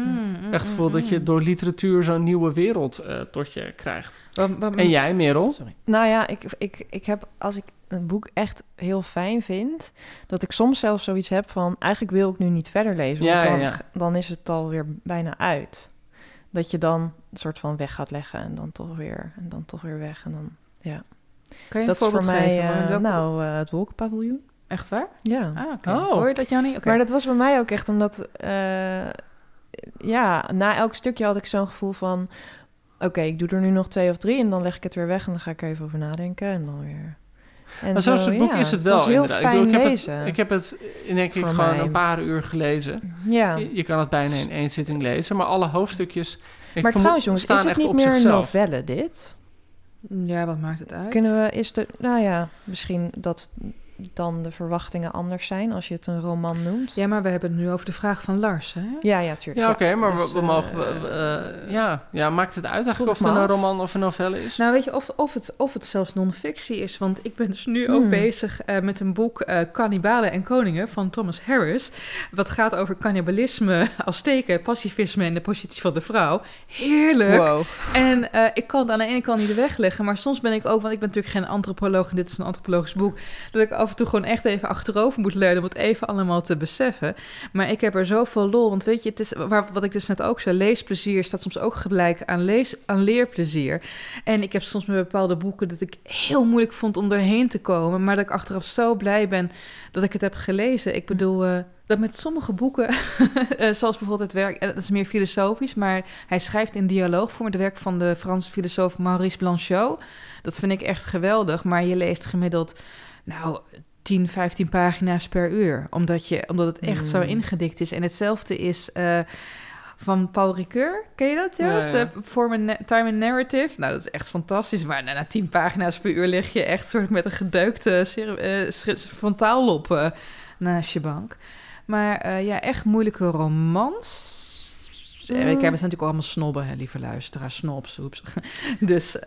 mm, Echt mm, dat je mm. door literatuur zo'n nieuwe wereld eh, tot je krijgt. Wat- wat- En jij, Merel? Sorry. Nou ja, ik, ik, ik heb als ik een boek echt heel fijn vind, dat ik soms zelfs zoiets heb van eigenlijk wil ik nu niet verder lezen, want Ja, dan, ja. dan is het alweer bijna uit. Dat je dan een soort van weg gaat leggen en dan toch weer en dan toch weer weg en dan ja. Kan je Dat een is voor voorbeeld mij, geven? eh, nou, eh, het wolkenpaviljoen. Echt waar? Ja. Ah, oké. Oh. Hoor je dat, Jannie? Oké. Maar dat was bij mij ook echt omdat... eh, ja, na elk stukje had ik zo'n gevoel van... Oké, ik doe er nu nog twee of drie en dan leg ik het weer weg... en dan ga ik er even over nadenken en dan weer... En Maar zo'n zo, boek ja, is het wel heel inderdaad. fijn ik, bedoel, ik, heb lezen. het, ik heb het in denk ik gewoon mij. een paar uur gelezen. ja. Je, je kan het bijna in één zitting lezen, maar alle hoofdstukjes ik maar vermoed- trouwens jongens, staan is het echt niet op meer een zichzelf. novelle dit? Ja, wat maakt het uit? Kunnen we, is de, nou ja, misschien dat dan de verwachtingen anders zijn als je het een roman noemt? Ja, maar we hebben het nu over de vraag van Lars, hè? ja, ja tuurlijk. Ja, oké, maar Dus, we, we eh, mogen... we- we, eh, ja, ja, maakt het uit eigenlijk of het een af. roman of een novelle is? Nou, weet je, of, of, het, of het zelfs non-fictie is. Want ik ben dus nu ook Hmm. bezig eh, met een boek eh Cannibalen en Koningen van Thomas Harris. Wat gaat over cannibalisme, Azteken, pacifisme en de positie van de vrouw. Heerlijk! Wow. En eh, ik kan het aan de ene kant niet wegleggen, maar soms ben ik ook, want ik ben natuurlijk geen antropoloog en dit is een antropologisch boek, dat ik af en toe gewoon echt even achterover moet leunen om het even allemaal te beseffen. Maar ik heb er zoveel lol, want weet je, het is, waar, wat ik dus net ook zei, leesplezier staat soms ook gelijk aan, lees, aan leerplezier. En ik heb soms met bepaalde boeken dat ik heel moeilijk vond om doorheen te komen, maar dat ik achteraf zo blij ben dat ik het heb gelezen. Ik bedoel, eh, dat met sommige boeken, eh, zoals bijvoorbeeld het werk, en dat is meer filosofisch, maar hij schrijft in dialoog voor het werk van de Franse filosoof Maurice Blanchot. Dat vind ik echt geweldig, maar je leest gemiddeld, nou, 10, 15 pagina's per uur, omdat, je, omdat het echt zo Mm. ingedikt is. En hetzelfde is eh, van Paul Ricoeur, ken je dat, Joost? Ja, ja. Eh, Form Time and Narrative. Nou, dat is echt fantastisch, maar na, na 10 pagina's per uur lig je echt soort met een gedeukte cere- eh, frontaalop eh, naast je bank. Maar ja, echt moeilijke romans. Ik heb het natuurlijk allemaal snobben, hè, lieve luisteraars, snobs. oeps. Dus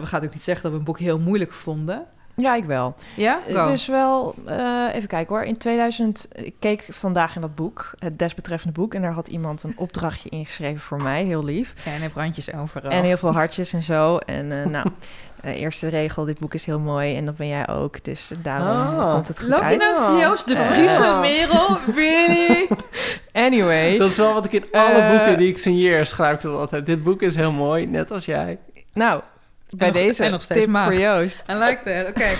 we gaan ook niet zeggen dat we een boek heel moeilijk vonden. Ja, ik wel. Ja, Het is wel, eh, even kijken hoor. In 2000, ik keek vandaag in dat boek, het desbetreffende boek, en daar had iemand een opdrachtje ingeschreven voor mij, heel lief. Kleine brandjes overal. En heel veel hartjes en zo. En eh, nou, eh, eerste regel, dit boek is heel mooi en dat ben jij ook. Dus daarom Oh. komt het goed Loop je uit. nou Joost de. Friese merel? Really? Anyway, Dat is wel wat ik in alle boeken die ik signeer schrijf ik altijd. Dit boek is heel mooi, net als jij. nou, bij nog- deze en nog steeds tip maagd. voor Joost. I like that. Oké.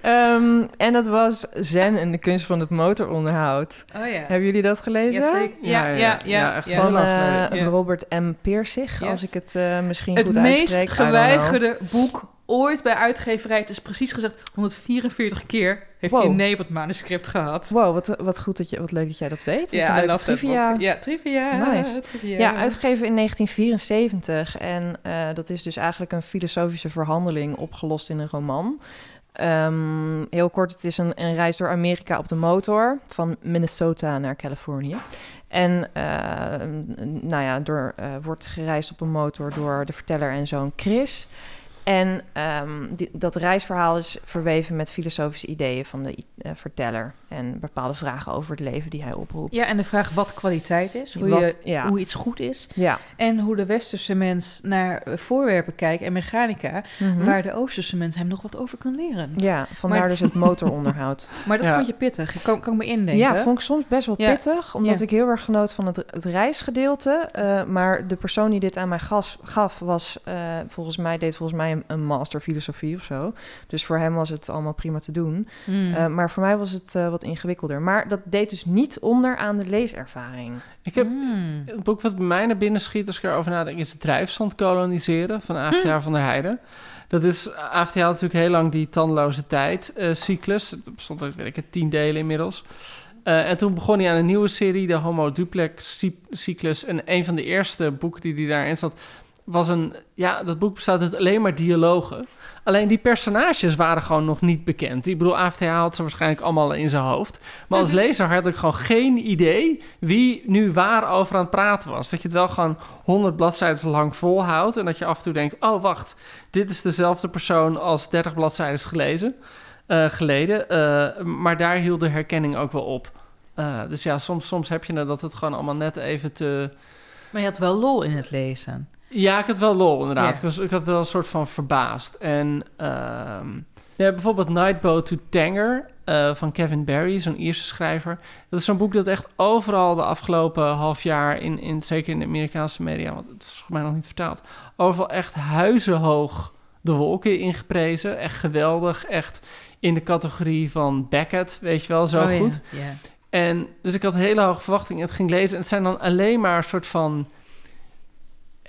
Ehm, en dat was Zen en de kunst van het motoronderhoud. Oh ja. Hebben jullie dat gelezen? Jazeker. Ja, ja, ja. Ja, echt ja. heel Van eh. Robert M. Peersig, Yes. als ik het eh, misschien Het goed meest uitspreek. Don't know. geweigerde boek ooit bij uitgeverij. Het is precies gezegd 144 keer heeft hij een nee op het manuscript gehad. Wow, wat, wat goed dat je, wat leuk dat jij dat weet. Een Ja, that trivia. Ja, trivia. Nice. trivia. Ja, uitgegeven in 1974. En eh, dat is dus eigenlijk een filosofische verhandeling opgelost in een roman. Ehm, heel kort, het is een, een reis door Amerika op de motor, van Minnesota naar Californië. En eh, nou ja, door, eh, wordt gereisd op een motor door de verteller en zoon Chris. En ehm, die- dat reisverhaal is verweven met filosofische ideeën van de eh, verteller. En bepaalde vragen over het leven die hij oproept. Ja, en de vraag wat kwaliteit is. Hoe, Wat- je, ja. hoe iets goed is. Ja. En hoe de westerse mens naar eh, voorwerpen kijkt en mechanica. Mhm. Waar de oosterse mens hem nog wat over kan leren. Ja, vandaar Maar- dus het motoronderhoud. Maar dat Ja. vond je pittig. Ik kan, kan me indenken. Ja, vond ik soms best wel pittig. Omdat ik heel erg genoot van het, het reisgedeelte. Eh, maar de persoon die dit aan mij gas, gaf, was volgens mij, deed volgens mij een, een master filosofie of zo. Dus voor hem was het allemaal prima te doen. Hmm. Eh, maar voor mij was het eh, wat ingewikkelder. Maar dat deed dus niet onder aan de leeservaring. Ik heb Hmm. het boek wat bij mij naar binnen schiet als ik erover nadenk... is Drijfzand koloniseren van AFTH van der Heijden. Dat is, AFTH had natuurlijk heel lang die tandloze tijd eh, cyclus. Het bestond uit, weet ik het, tien delen inmiddels. Eh, en toen begon hij aan een nieuwe serie, de Homo Duplex cy- cyclus. En een van de eerste boeken die hij daarin zat, was een... Ja, dat boek bestaat uit alleen maar dialogen. Alleen die personages waren gewoon nog niet bekend. Ik bedoel, AFTH had ze waarschijnlijk allemaal in zijn hoofd. Maar als lezer had ik gewoon geen idee wie nu waar over aan het praten was. Dat je het wel gewoon honderd bladzijden lang volhoudt. En dat je af en toe denkt, oh wacht, dit is dezelfde persoon als 30 bladzijden gelezen, eh, geleden. Eh, maar daar hield de herkenning ook wel op. Eh, dus ja, soms, soms heb je het dat het gewoon allemaal net even te... Maar je had wel lol in het lezen. Ja, ik had wel lol inderdaad. Ik, was, ik had wel een soort van verbaasd. En ehm, ja, bijvoorbeeld Nightboat to Tanger eh, van Kevin Barry, zo'n Ierse schrijver. Dat is zo'n boek dat echt overal de afgelopen half jaar, in, in, zeker in de Amerikaanse media, want het is volgens mij nog niet vertaald, overal echt huizenhoog de wolken ingeprezen. Echt geweldig. Echt in de categorie van Beckett, weet je wel, zo Oh, goed. Ja. En dus ik had hele hoge verwachtingen. Het ging lezen en het zijn dan alleen maar een soort van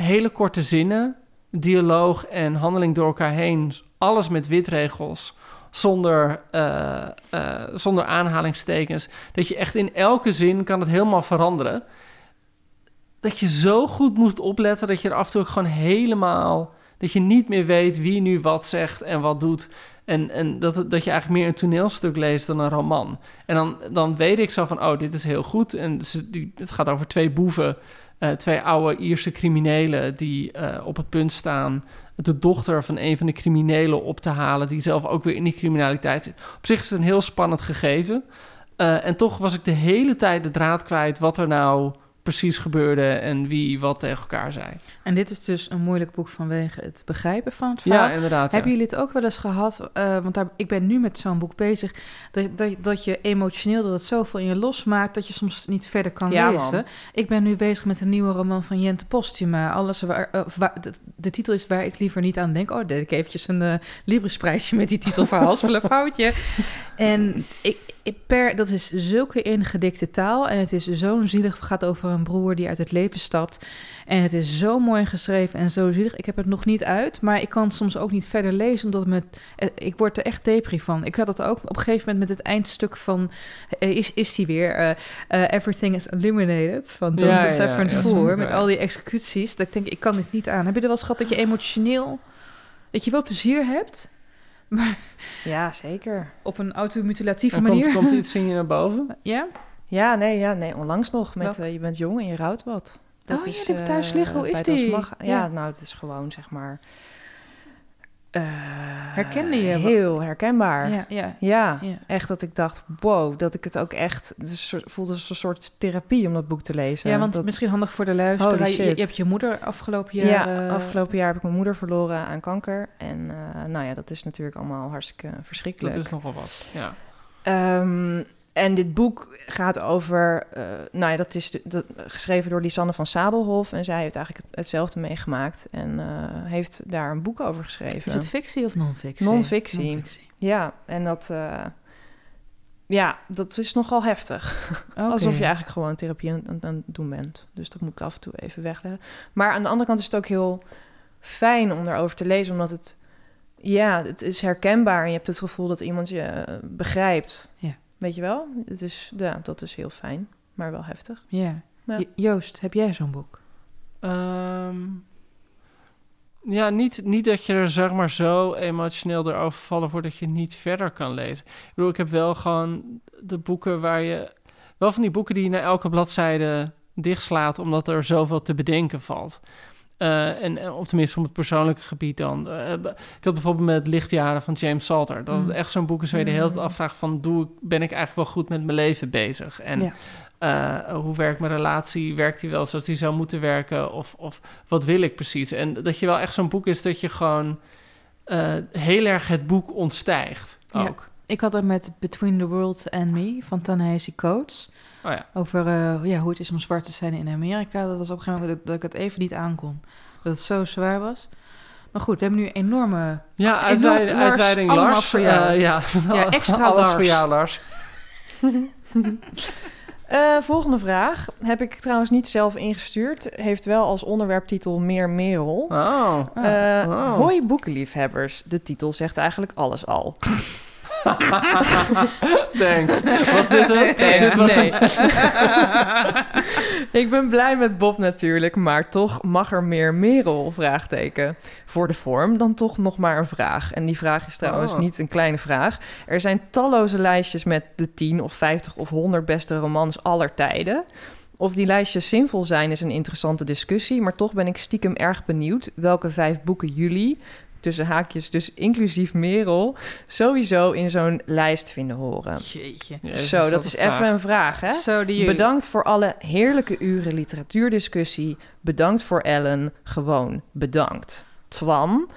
hele korte zinnen, dialoog en handeling door elkaar heen. Alles met witregels, zonder, eh, eh, zonder aanhalingstekens. Dat je echt in elke zin kan het helemaal veranderen. Dat je zo goed moet opletten dat je er af en toe gewoon helemaal... Dat je niet meer weet wie nu wat zegt en wat doet. En, en dat, dat je eigenlijk meer een toneelstuk leest dan een roman. En dan, dan weet ik zo van, oh, dit is heel goed. En het gaat over twee boeven, eh, twee oude Ierse criminelen... die eh, op het punt staan de dochter van een van de criminelen op te halen... die zelf ook weer in die criminaliteit zit. Op zich is het een heel spannend gegeven. Eh, en toch was ik de hele tijd de draad kwijt... wat er nou precies gebeurde en wie wat tegen elkaar zei. En dit is dus een moeilijk boek vanwege het begrijpen van het verhaal. Ja, inderdaad. ja. Hebben jullie het ook wel eens gehad? eh, want daar, ik ben nu met zo'n boek bezig. Dat, dat, dat je emotioneel dat het zoveel in je losmaakt dat je soms niet verder kan Ja, lezen. man. Ik ben nu bezig met een nieuwe roman van Jente Postuma. Alles waar, eh, waar- de, de titel is Waar ik liever niet aan denk. Oh, deed ik eventjes een eh Librisprijsje met die titel voor Halsvol foutje. En ik per, dat is zulke ingedikte taal. En het is zo'n zielig. Het gaat over een broer die uit het leven stapt. En het is zo mooi geschreven en zo zielig. Ik heb het nog niet uit, maar ik kan soms ook niet verder lezen, omdat het me, eh, ik word er echt depri van. Ik had het ook op een gegeven moment met het eindstuk van, eh, is, is die weer, eh, Everything is Illuminated, van John Ja, ja. met al die executies. Dat ik denk, ik kan dit niet aan. Heb je er wel gehad dat je emotioneel, dat je wel plezier hebt, maar Ja, zeker. op een automutilatieve En manier? komt, komt iets in je naar boven? ja? Ja, nee, ja, nee onlangs nog met eh, Je bent jong en je rouwt wat. Oh ja, die heb ik eh, thuis liggen. Hoe is die? Mag- ja, Ja. nou, het is gewoon zeg maar... eh, Herkende je? Heel herkenbaar. Ja, ja. Ja, Ja. echt dat ik dacht, wow, dat ik het ook echt... Soort- voelde als een soort therapie om dat boek te lezen. Ja, want dat, misschien handig voor de luisteraar. Je, shit. je hebt je moeder afgelopen jaar... ja, eh, afgelopen jaar heb ik mijn moeder verloren aan kanker. En eh, nou ja, dat is natuurlijk allemaal hartstikke verschrikkelijk. Dat is nogal wat, ja. Ehm, en dit boek gaat over, eh, nou ja, dat is de- geschreven door Lisanne van Sadelhof. En zij heeft eigenlijk het- hetzelfde meegemaakt en eh, heeft daar een boek over geschreven. Is het fictie of non-fictie? Non-fictie. Ja, en dat, eh, ja, dat is nogal heftig. Alsof je eigenlijk gewoon therapie aan, aan, het doen bent. Dus dat moet ik af en toe even wegleggen. Maar aan de andere kant is het ook heel fijn om daarover te lezen, omdat het, ja, het is herkenbaar en je hebt het gevoel dat iemand je begrijpt. Ja. Weet je wel? Het is, ja, dat is heel fijn, maar wel heftig. Ja. Ja. Jo- Joost, heb jij zo'n boek? Ehm, ja, niet, niet dat je er zeg maar zo emotioneel erover vallen wordt dat je niet verder kan lezen. Ik bedoel, ik heb wel gewoon de boeken waar je... Wel van die boeken die je na elke bladzijde dichtslaat, omdat er zoveel te bedenken valt. Eh, en, en op tenminste op het persoonlijke gebied dan. Eh, ik had bijvoorbeeld met Lichtjaren van James Salter. Dat het Mm. echt zo'n boek is waar je de hele tijd Mm. afvraagt van... Doe, ik- ben ik eigenlijk wel goed met mijn leven bezig? En Ja. eh, hoe werkt mijn relatie? Werkt die wel zoals die zou moeten werken? Of, of wat wil ik precies? En dat je wel echt zo'n boek is dat je gewoon eh, heel erg het boek ontstijgt Ja. ook. Ik had het met Between the World and Me van Ta-Nehisi Coates. Oh ja. Over eh, ja, hoe het is om zwart te zijn in Amerika. Dat was op een gegeven moment dat, ik het even niet aankon. Dat het zo zwaar was. Maar goed, we hebben nu enorme... Ja, Enorm- uitweiding, Lars, voor jou. Eh, ja. Ja, extra Alles Lars. voor jou, Lars. Eh, volgende vraag heb ik trouwens niet zelf ingestuurd. Heeft wel als onderwerptitel Meer Merel. Oh. Oh. Hoi boekenliefhebbers. De titel zegt eigenlijk alles al. Thanks. Was dit het? Thanks, Dit was nee. het. ik ben blij met Bob natuurlijk, maar toch mag er meer Merel? Vraagteken. Voor de vorm dan toch nog maar een vraag. En die vraag is trouwens Oh. niet een kleine vraag. Er zijn talloze lijstjes met de 10 of 50 of 100 beste romans aller tijden. Of die lijstjes zinvol zijn is een interessante discussie, maar toch ben ik stiekem erg benieuwd welke vijf boeken jullie, tussen haakjes dus inclusief Merel, sowieso in zo'n lijst vinden horen. Jeetje. Jezus, Zo, dat is even een vraag, hè? Bedankt voor alle heerlijke uren literatuurdiscussie. Bedankt voor Ellen. Gewoon bedankt. Twan.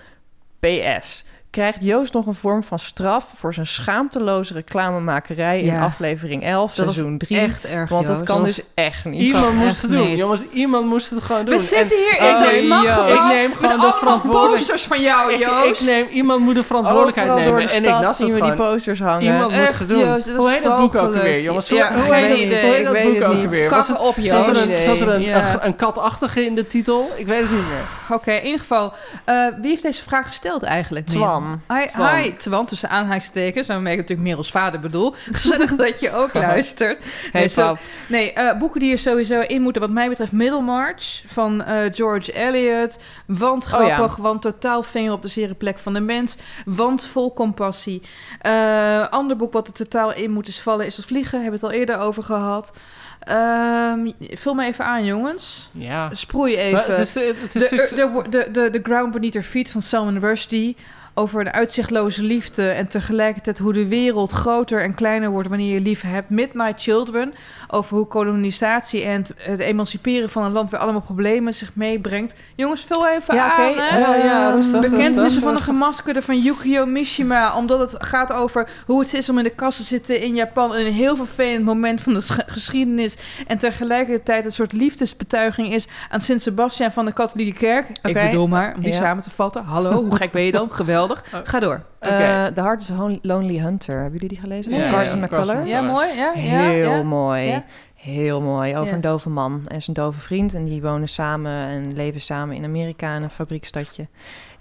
PS. Krijgt Joost nog een vorm van straf voor zijn schaamteloze reclamemakerij in aflevering 11, Dat was seizoen 3. echt erg, Want dat kan Dat dus echt niet. Iemand moest het doen. niet. Jongens, iemand moest het gewoon doen. We zitten hier En- in de gewacht Ik neem met gewoon de allemaal verantwoordelijkheid. posters van jou, Joost. Ik, neem, iemand moet de verantwoordelijkheid Overal nemen. de en ik las zien we die gewoon. posters hangen. Iemand moest het doen. Joost, dat Hoe heet dat boek ook alweer, jongens? Ja, hoe, heet dat, boek ook? Kak het- op, Zat er Joost. een, zat er een, Ja. een, een katachtige in de titel? Ik weet het niet meer. Oké, in ieder geval. eh, wie heeft deze vraag gesteld eigenlijk? Twan. Hi, Twan. hi, Twan, tussen aanhalingstekens. Waarmee ik natuurlijk Merels vader bedoel. Gezellig dat je ook luistert. Hey, Nee, zo-. Nee, eh, boeken die er sowieso in moeten, wat mij betreft, Middlemarch van eh, George Eliot. Want Oh, ja. grappig, want totaal vinger op de zere plek van de mens. Want vol compassie. Eh ander boek wat er totaal in moet is vallen is het vliegen. Hebben we het al eerder over gehad. Ehm, vul me even aan, jongens. Ja. Sproei even. Het is, het is De, de, de, de, de Ground Beneath Her Feet van Salman Rushdie. Over een uitzichtloze liefde en tegelijkertijd hoe de wereld groter en kleiner wordt wanneer je lief hebt. Midnight Children. Over hoe kolonisatie en het, het emanciperen van een land weer allemaal problemen zich meebrengt. Jongens, vul even Ja, aan. hè? Ja, ja, rustig, Bekentenissen rustig, van de gemaskerde van Yukio Mishima. Omdat het gaat over hoe het is om in de kast te zitten in Japan. In een heel vervelend moment van de sch- geschiedenis. En tegelijkertijd een soort liefdesbetuiging is aan Sint Sebastian van de katholieke kerk. Ik bedoel maar, om die samen te vatten. Hallo, hoe gek ben je dan? Geweldig. Ga door. Eh, The Heart is a Lonely Hunter. Hebben jullie die gelezen? Van Ja, Carson ja, McCullers? Ja, mooi. Ja, ja, Heel ja. mooi. Ja. Heel mooi. Over Ja. een dove man en zijn dove vriend. En die wonen samen en leven samen in Amerika in een fabriekstadje.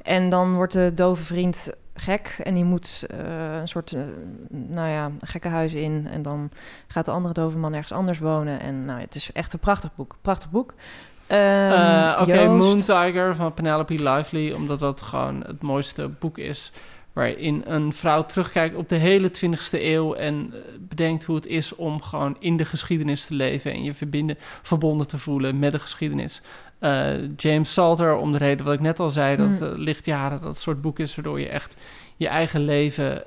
En dan wordt de dove vriend gek en die moet eh, een soort, eh, nou ja, gekkenhuis in. En dan gaat de andere dove man ergens anders wonen. En nou, het is echt een prachtig boek. Prachtig boek. Ehm, Eh, Oké? Moon Tiger van Penelope Lively, omdat dat gewoon het mooiste boek is. Waarin een vrouw terugkijkt op de hele 20e eeuw en eh, bedenkt hoe het is om gewoon in de geschiedenis te leven en je verbinden, verbonden te voelen met de geschiedenis. Eh, James Salter, om de reden wat ik net al zei, dat Mm. eh, Lichtjaren dat soort boek is waardoor je echt je eigen leven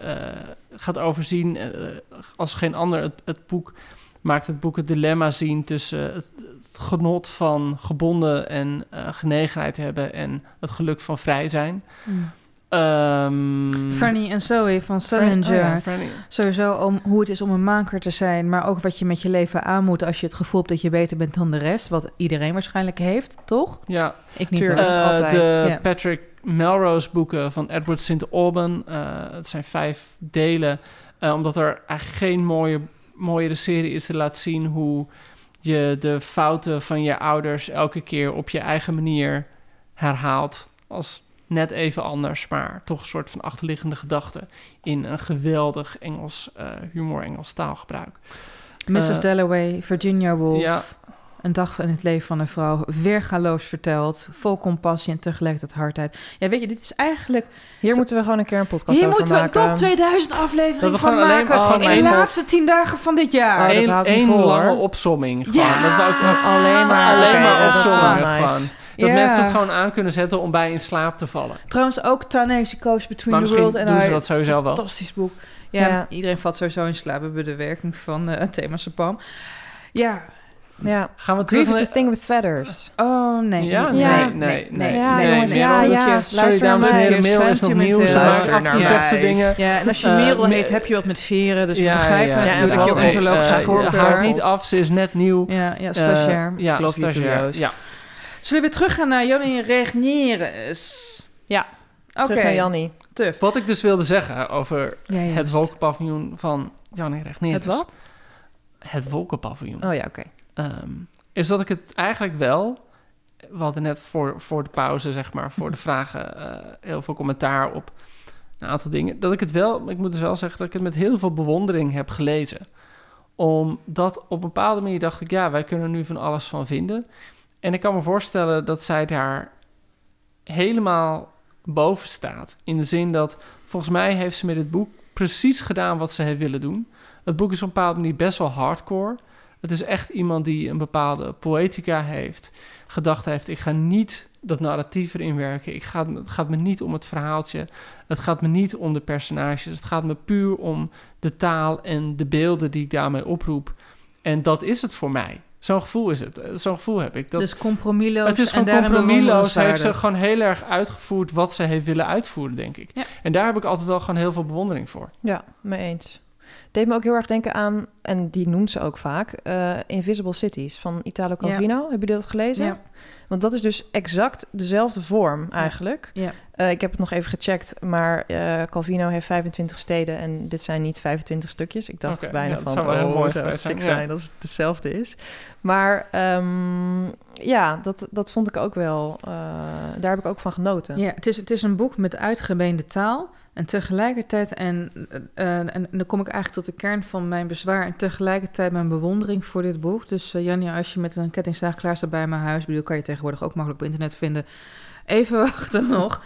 gaat overzien. Als geen ander het, het boek maakt het boek het dilemma zien tussen het, het genot van gebonden en eh, genegenheid hebben en het geluk van vrij zijn. Mm. Franny en Zoe van Salinger. oh ja. Sowieso om hoe het is om een maker te zijn, maar ook wat je met je leven aan moet als je het gevoel hebt dat je beter bent dan de rest. Wat iedereen waarschijnlijk heeft, toch? Ja, Ik niet. Eh, altijd. De. Patrick Melrose boeken van Edward St. Alban. eh, het zijn vijf delen. omdat er eigenlijk geen mooie, mooiere serie is te laten zien hoe je de fouten van je ouders elke keer op je eigen manier herhaalt. Als net even anders, maar toch een soort van achterliggende gedachte in een geweldig Engels eh, humor, Engels taalgebruik. Mrs. Eh, Dalloway, Virginia Woolf. Ja, Een dag in het leven van een vrouw. Weergaloos verteld. Vol compassie en tegelijkertijd hardheid. Ja, weet je, dit is eigenlijk... Hier moeten we gewoon een keer een podcast Hier over moeten we een maken. top 2000 aflevering van maken. maar gewoon in de laatste tien dagen van dit jaar. Oh, Eén één lange opsomming. Ja. Gewoon. Dat we ook Alleen maar, alleen maar nice. Gewoon. Dat mensen het gewoon aan kunnen zetten om bij in slaap te vallen. Trouwens ook Ta-Nehisi Coast Between Maar the World and doen ze dat sowieso wel. Fantastisch boek. Ja, Ja. iedereen valt sowieso in slaap. We hebben de werking van eh Thema Sapam. Ja. Ja. Gaan we terug Grief is the thing with feathers. Oh, nee. Ja, nee, nee, nee, nee, nee, Ja, nee, jongens, nee, ja, nee, ja. Sorry, Luister dames en naar heren, mail is nog nieuw. Ze luisteren af en toe zegt ze dingen. Ja, en als je Eh, Merel me- heet, heb je wat met veren. Dus ja, ja. natuurlijk je ontologische voorkeur. Houd niet af, ze is net nieuw. Ja, ja, stagiair. Eh, ja, stagiair. Ja. Zullen we weer teruggaan naar Jannie Regneres? Ja, Oké, terug naar Jannie. tuf. Wat ik dus wilde zeggen over Ja, het wolkenpaviljoen van Jannie Regneris. Het wat? Het wolkenpaviljoen. Oh ja, oké. Ehm, is dat ik het eigenlijk wel... We hadden net voor, voor de pauze, zeg maar, voor de vragen... eh, heel veel commentaar op een aantal dingen. Dat ik het wel... Ik moet dus wel zeggen dat ik het met heel veel bewondering heb gelezen. Omdat op een bepaalde manier dacht ik... Ja, wij kunnen er nu van alles van vinden. En ik kan me voorstellen dat zij daar helemaal boven staat. In de zin dat... Volgens mij heeft ze met het boek precies gedaan wat ze heeft willen doen. Het boek is op een bepaalde manier best wel hardcore... Het is echt iemand die een bepaalde poëtica heeft, gedacht heeft: ik ga niet dat narratief erin werken. Ik ga, het gaat me niet om het verhaaltje. Het gaat me niet om de personages. Het gaat me puur om de taal en de beelden die ik daarmee oproep. En dat is het voor mij. Zo'n gevoel is het. Zo'n gevoel heb ik. Dat, dus compromisloos het is gewoon compromisloos. Heeft ze gewoon heel erg uitgevoerd wat ze heeft willen uitvoeren, denk ik. Ja. En daar heb ik altijd wel gewoon heel veel bewondering voor. Ja, mee eens. Deed me ook heel erg denken aan, en die noemt ze ook vaak, eh, Invisible Cities van Italo Calvino. Hebben jullie dat gelezen? Ja. Want dat is dus exact dezelfde vorm eigenlijk. Ja. Eh, ik heb het nog even gecheckt, maar eh, Calvino heeft 25 steden en dit zijn niet 25 stukjes. Ik dacht bijna van, zou wel heel oh, mooi zou het zijn, zijn als het hetzelfde is. Maar ehm, ja, dat, dat vond ik ook wel, daar heb ik ook van genoten. Ja, het is, het is een boek met uitgebeende taal. En tegelijkertijd, en, eh, en, en dan kom ik eigenlijk tot de kern van mijn bezwaar. En tegelijkertijd mijn bewondering voor dit boek. Dus uh, Janja, als je met een kettingzaag klaar staat bij mijn huis, bedoel, kan je tegenwoordig ook makkelijk op internet vinden. Even wachten nog.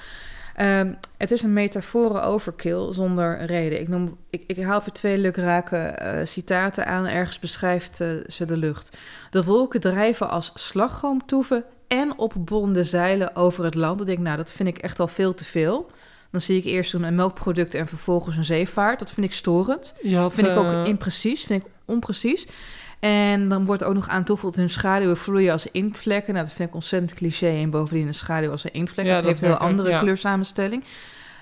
Um, het is een metaforen overkill zonder reden. Ik, noem, ik, ik haal voor twee lukrake uh, citaten aan. Ergens beschrijft ze de lucht. De wolken drijven als slagroomtoeven en opbollende zeilen over het land. Dan denk ik, nou, dat vind ik echt al veel te veel. Dan zie ik eerst een melkproduct en vervolgens een zeevaart. Dat vind ik storend. Had, vind ik ook eh, imprecies, vind ik onprecies. En dan wordt ook nog aan toegevoegd hun schaduwen vloeien als inktvlekken. Nou, dat vind ik ontzettend cliché. En bovendien een schaduw als een inktvlek. Ja, dat, dat heeft een heel andere ja. kleursamenstelling.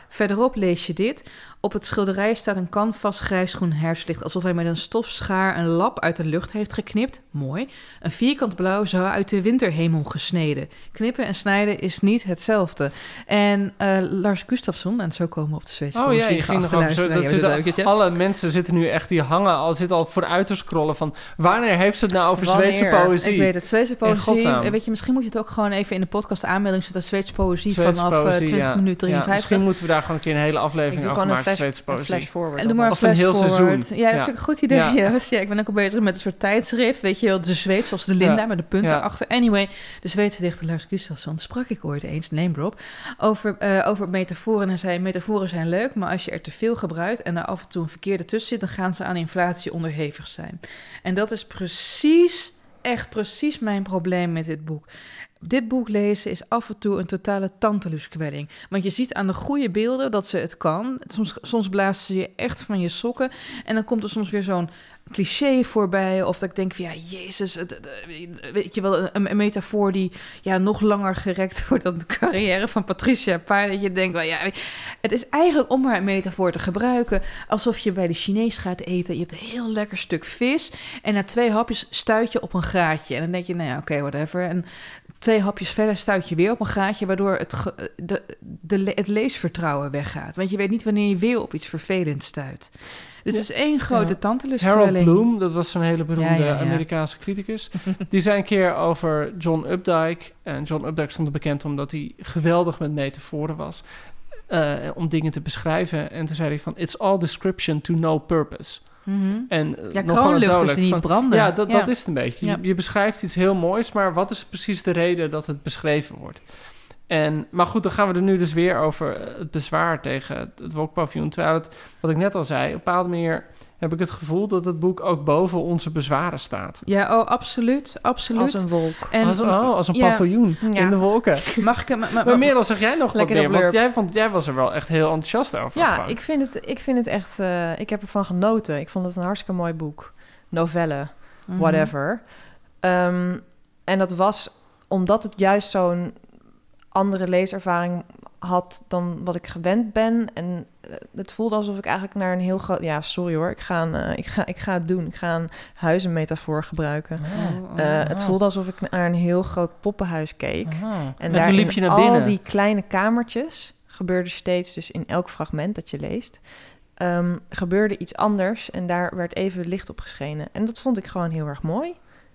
Verderop lees je dit. Op het schilderij staat een canvas grijsgroen herfstlicht... alsof hij met een stofschaar een lap uit de lucht heeft geknipt. Mooi. Een vierkant blauw zou uit de winterhemel gesneden. Knippen en snijden is niet hetzelfde. En eh, Lars Gustafsson, en zo komen we op de Zweedse Oh ja, je ging nog over zo. Dat zit al- alle mensen zitten nu echt, die hangen al, zitten al vooruit te scrollen van wanneer heeft ze het nou over Wanneer? Zweedse poëzie? Ik weet het, Zweedse poëzie. eh, Weet je, misschien moet je het ook gewoon even in de podcast aanmelding zetten. Zweedse poëzie Zweedse vanaf eh, poëzie, 20 ja. minuten Ja, 53. misschien moeten we daar gewoon een keer een hele aflevering over maken, flash, Zweedse flash forward. En doe maar een Of een heel forward. seizoen. Ja, Ja. vind ik een goed idee. Ja. Ik ben ook al bezig met een soort tijdschrift. Weet je wel, de Zweeds, zoals de Linda, Ja. met de punten Ja. achter. Anyway, de Zweedse dichter Lars Gustafsson sprak ik ooit eens, name drop, over, eh, over metaforen. En hij zei, metaforen zijn leuk, maar als je er te veel gebruikt en er af en toe een verkeerde tussen zit, dan gaan ze aan inflatie onderhevig zijn. En dat is precies, echt precies mijn probleem met dit boek. Dit boek lezen is af en toe een totale tantaluskwelling. Want je ziet aan de goede beelden dat ze het kan. Soms, soms blazen ze je echt van je sokken. En dan komt er soms weer zo'n cliché voorbij. Of dat ik denk van, ja, jezus, het, het, weet je wel, een, een metafoor die ja, nog langer gerekt wordt dan de carrière van Patricia Paar. Dat je denkt, wel, ja, het is eigenlijk om maar een metafoor te gebruiken. Alsof je bij de Chinees gaat eten. Je hebt een heel lekker stuk vis. En na twee hapjes stuit je op een graatje. En dan denk je, nou ja, oké, whatever. En twee hapjes verder stuit je weer op een gaatje, waardoor het, ge- de, de, het leesvertrouwen weggaat. Want je weet niet wanneer je weer op iets vervelends stuit. Dus het is één grote Ja. Harold Bloom, dat was een hele beroemde Ja, ja, ja. Amerikaanse criticus. Die zei een keer over John Updike. En John Updike stond er bekend omdat hij geweldig met metaforen was. eh, om dingen te beschrijven. En toen zei hij van... It's all description to no purpose. Mhm. En eh, Ja, kroonluchters die niet van- branden. Ja, dat, Ja. dat is het een beetje. Je, je beschrijft iets heel moois, maar wat is precies de reden dat het beschreven wordt? En, maar goed, dan gaan we er nu dus weer over eh, het bezwaar tegen het, het. Terwijl het, wat ik net al zei, op een bepaalde manier heb ik het gevoel dat het boek ook boven onze bezwaren staat. Ja, oh, absoluut, absoluut. Als een wolk. En, als, een, oh, als een ja, paviljoen Ja. in de wolken. Mag ik hem... Maar, Maar maar, Merel, zeg jij nog wat Lekker meer? Want jij, vond, jij was er wel echt heel enthousiast over. Ja, gewoon. ik vind, het, ik vind het echt... eh, ik heb ervan genoten. Ik vond het een hartstikke mooi boek. Novelle, Mhm. whatever. Ehm, en dat was omdat het juist zo'n andere leeservaring had dan wat ik gewend ben. En eh, het voelde alsof ik eigenlijk naar een heel groot... Ja, sorry hoor, ik ga, een, eh, ik ga, ik ga het doen. Ik ga een huizenmetafoor gebruiken. Oh, Eh, oh. het voelde alsof ik naar een heel groot poppenhuis keek. Aha. En, En, daar liep je naar al binnen. die kleine kamertjes gebeurde steeds, dus in elk fragment dat je leest, ehm, gebeurde iets anders en daar werd even licht op geschenen. En dat vond ik gewoon heel erg mooi.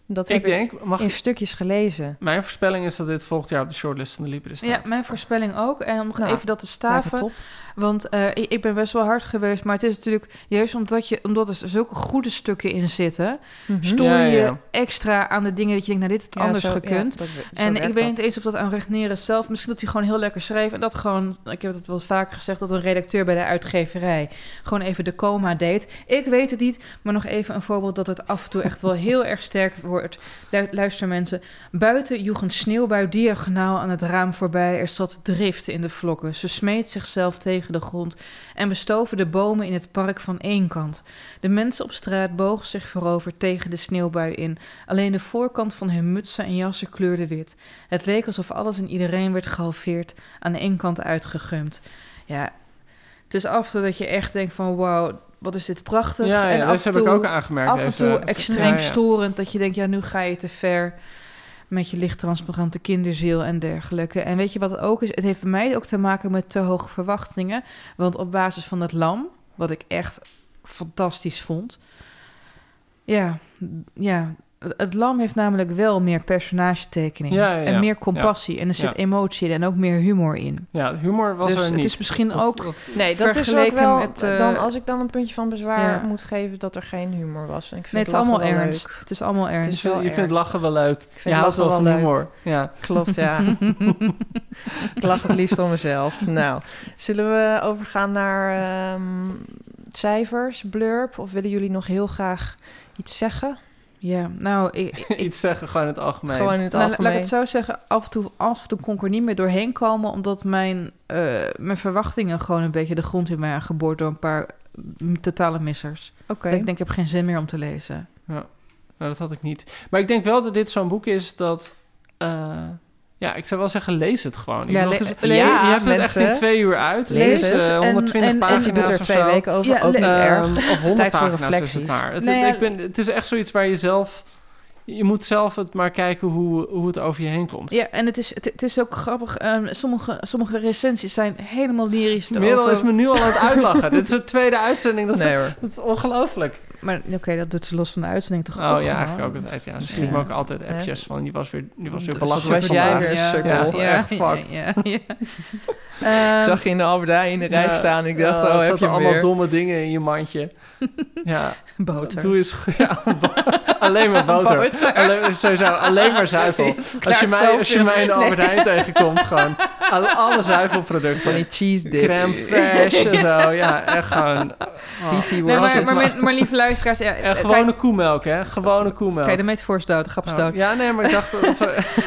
Dat heb ik denk, mag in ik, stukjes gelezen. mijn voorspelling is dat dit volgend jaar op de shortlist van de Libre staat. Ja, mijn voorspelling ook. En om nog Nou, even dat te staven. Want eh, ik, ik ben best wel hard geweest. Maar het is natuurlijk juist omdat, je, omdat er zulke goede stukken in zitten. Mhm. Stoor je ja, ja. extra aan de dingen dat je denkt, nou dit had Ja, anders zo- gekund. dat En ik weet niet eens of dat aan Regneren zelf... Misschien dat hij gewoon heel lekker schreef. En dat gewoon... Ik heb het wel vaker gezegd... dat een redacteur bij de uitgeverij... gewoon even de coma deed. Ik weet het niet. Maar nog even een voorbeeld dat het af en toe echt wel heel erg sterk wordt Luister mensen. Buiten joeg een sneeuwbui diagonaal aan het raam voorbij. Er zat drift in de vlokken. Ze smeet zichzelf tegen de grond en bestoven de bomen in het park van één kant. De mensen op straat bogen zich voorover tegen de sneeuwbui in. Alleen de voorkant van hun mutsen en jassen kleurde wit. Het leek alsof alles en iedereen werd gehalveerd, aan één kant uitgegumd. Ja, het is af dat je echt denkt van wauw, wat is dit prachtig. Ja, en ja dat heb ik ook aangemerkt. af en deze- toe extreem Ja, storend, dat je denkt, ja, nu ga je te ver met je lichttransparante kinderziel en dergelijke. En weet je wat het ook is? Het heeft bij mij ook te maken met te hoge verwachtingen. Want op basis van het lam, wat ik echt fantastisch vond. Ja, ja. Het- Het lam heeft namelijk wel meer personagetekening. Ja, ja, ja. En meer compassie. En er zit Ja. emotie in en ook meer humor in. Ja, humor was dus er het niet. is misschien ook... dat- Nee, dat is ook Vergeleken wel... met, eh, dan, als ik dan een puntje van bezwaar ja. moet geven... dat er geen humor was. En ik vind Nee, het is allemaal ernst. leuk. Het is allemaal ernst. is je vindt lachen wel leuk. vind je houdt lachen wel van leuk. humor. Ja. Klopt, ja. ik lach het liefst om mezelf. Nou, zullen we overgaan naar ehm, cijfers, blurb? Of willen jullie nog heel graag iets zeggen? Ja, nou, ik, ik, Iets zeggen gewoon in het algemeen. Gewoon in het Nou, laat algemeen. ik het zo zeggen, af en toe, af en toe kon ik er niet meer doorheen komen... omdat mijn, eh, mijn verwachtingen gewoon een beetje de grond in mij aangeboord... door een paar mm, totale missers. Oké. Ik denk, ik heb geen zin meer om te lezen. Nou, dat had ik niet. Maar ik denk wel dat dit zo'n boek is dat... eh, ja, ik zou wel zeggen, lees het gewoon. Ik Ja, bedoel, le- het is- lees, je hebt het echt mensen. in twee uur uit. Lees is het. eh, En- 120 en- en pagina's je doet er twee zo. weken over, Ja, ook niet erg. Of 100 Tijd voor pagina's is het maar. Het, Nee, het- ja. ik ben, het is echt zoiets waar je zelf... Je moet zelf het maar kijken hoe, hoe het over je heen komt. Ja, en het is, het, het is ook grappig. ehm, sommige, sommige recensies zijn helemaal lyrisch. Erover. is me nu al aan het uitlachen. Dit is de tweede uitzending. Dat is, Nee dat is ongelooflijk. Maar oké, dat doet ze los van de uitzending toch Oh ook ja, gewoon? eigenlijk ook altijd. Ja, ze schreef me Ja. ook altijd appjes van... Die was weer, die was weer belachelijk was jij vandaag. weer een Ja, sukkel. Ja, Echt, ja, fuck. ja, ja. Ik Ehm, zag je in de Albert Heijn in de rij Ja, staan. Ik dacht, ja, oh, er heb je allemaal weer. domme dingen in je mandje. ja, boter. doe eens... Ja, alleen maar boter. Boter. Alleen, sowieso, alleen maar zuivel. Als je, mij, als je mij in de Albert Heijn tegenkomt, gewoon alle, alle zuivelproducten. Van die cheese dips. crème fraîche en zo. Ja, echt gewoon... Beefy Nee, maar, maar, maar, maar lieve luisteraars... Ja, En eh, gewone koemelk, hè? Gewone koemelk. Kijk, de metafoor is dood, de grap is Oh, dood. ja, nee, maar ik dacht...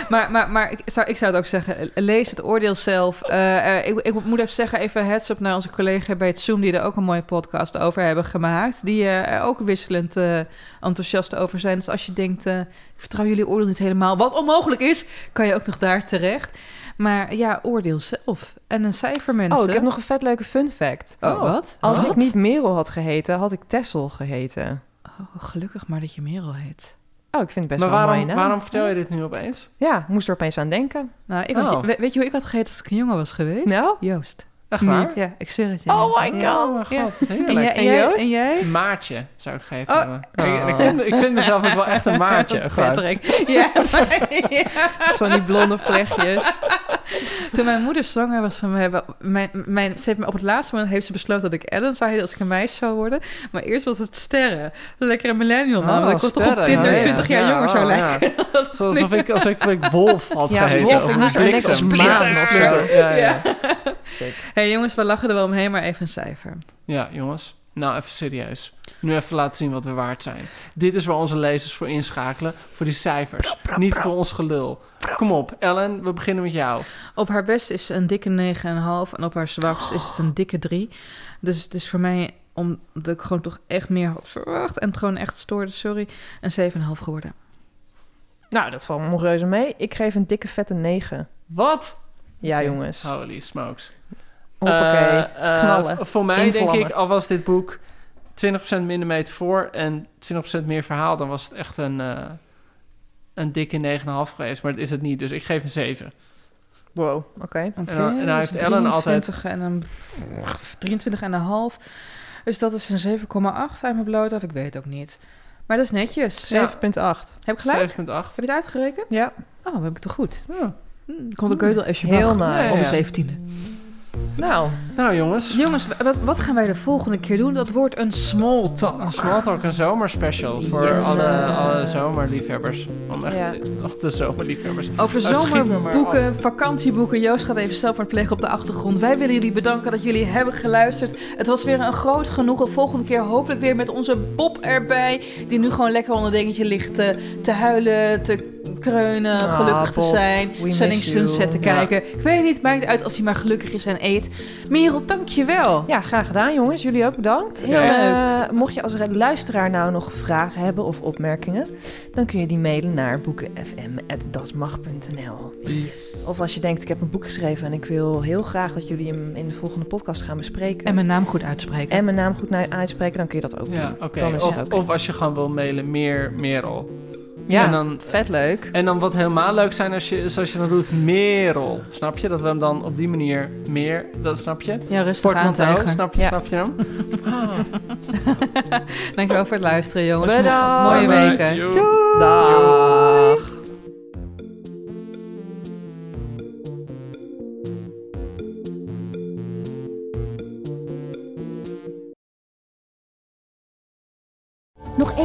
Maar, maar, maar ik, zou, ik zou het ook zeggen, lees het oordeel zelf. Eh, eh, ik, ik moet even zeggen, even heads up naar onze collega bij het Zoom... die er ook een mooie podcast over hebben gemaakt. Die er ook wisselend eh, enthousiast over zijn. Dus als je denkt, ik vertrouw jullie oordeel niet helemaal... wat onmogelijk is, kan je ook nog daar terecht. Maar ja, oordeel zelf. En een cijfer, mensen. Oh, ik heb nog een vet leuke fun fact. Oh, wat? Als Wat? ik niet Merel had geheten, had ik Tessel geheten. Oh, gelukkig maar dat je Merel heet. Oh, ik vind het best maar wel waarom, naam. waarom vertel je dit nu opeens? Ja, ik moest er opeens aan denken. Nou, ik had, Oh. we- weet je hoe ik had gegeten als ik een jongen was geweest? Nou? Joost. Echt waar? Niet, ja, ik zweer het je. Oh my Ja. god. Oh, Ja. god. En Heerlijk. jij, en, jij, Joost? en jij? Maartje zou ik gegeven Oh. hebben. Ik, ik, vind, ik vind mezelf ook wel echt een maatje. Patrick. Ja, maar, ja. Van die blonde vlechtjes. Toen mijn moeder zwanger was van mij, mijn, mijn, ze heeft me op het laatste moment heeft ze besloten dat ik Ellen zou heten als ik een meisje zou worden. Maar eerst was het Sterren. Lekker een millennial naam. Oh, want ik was toch op Tinder ja, 20 ja. jaar Ja, jonger zou oh, ja. lijken. Alsof ik, alsof ik, ik Wolf had Ja, geheten. Wolf, of ik moest op maan of zo. Ja, ja. Hey, jongens, we lachen er wel omheen, maar even een cijfer. ja, jongens. Nou, even serieus. Nu even laten zien wat we waard zijn. Dit is waar onze lezers voor inschakelen. Voor die cijfers. Niet voor ons gelul. Kom op, Ellen, we beginnen met jou. Op haar best is ze een dikke 9,5 en op haar zwakst is het een dikke 3. Dus het is voor mij, omdat ik gewoon toch echt meer had verwacht en het gewoon echt stoorde, sorry, een 7,5 geworden. Nou, dat valt me nog reuze mee. Ik geef een dikke vette 9. Wat? Ja, jongens. Holy smokes. Hoppakee. Eh, eh, knallen. Voor mij denk ik, al was dit boek 20% minder meter voor en 20% meer verhaal, dan was het echt een, eh, een dikke 9,5 geweest. Maar dat is het niet, dus ik geef een 7. Wow, oké. En dan- en nou dus heeft Ellen altijd- 23 en een 23,5. Dus dat is een 7,8 uit mijn bloot af. Ik weet het ook niet. Maar dat is netjes. 7,8. Heb ik gelijk? 7,8. Heb je het uitgerekend? Ja. Oh, heb ik toch goed? Ja. Hm, ik kon de je Heel mag. nice. Op de Ja. 17e. Nou, Nou jongens, Jongens, wat, wat gaan wij de volgende keer doen? Dat wordt een small talk. een Smalltalk een zomerspecial voor Yes. alle, alle zomerliefhebbers. Om echt Ja. de zomerliefhebbers. Over zomerboeken, vakantieboeken. Joost gaat even zelf plegen op de achtergrond. Wij willen jullie bedanken dat jullie hebben geluisterd. Het was weer een groot genoegen. Volgende keer hopelijk weer met onze Bob erbij. Die nu gewoon lekker onder dingetje ligt te, te huilen, te kreunen, Ah, gelukkig te zijn. you. Sunset te Ja. kijken. Ik weet niet, maakt uit als hij maar gelukkig is en Merel, dankjewel. ja, graag gedaan jongens. Jullie ook bedankt. En, eh, mocht je als luisteraar nou nog vragen hebben of opmerkingen, dan kun je die mailen naar boekenfm.dasmag.nl. Yes. Of als je denkt, ik heb een boek geschreven en ik wil heel graag dat jullie hem in de volgende podcast gaan bespreken. En mijn naam goed uitspreken. en mijn naam goed uitspreken, dan kun je dat ook Ja, doen. Dan is Of, het of als je gewoon wil mailen, meer Merel. Ja, En dan, vet leuk. en dan wat helemaal leuk zijn als je, is als je dan doet Merel. Snap je? Dat we hem dan op die manier meer, dat snap je? Ja, rustig Portmanteau, snap je, Ja. snap je hem? Ah. Dankjewel voor het luisteren, jongens. Bedankt. Mooie weken. Doei. Dag.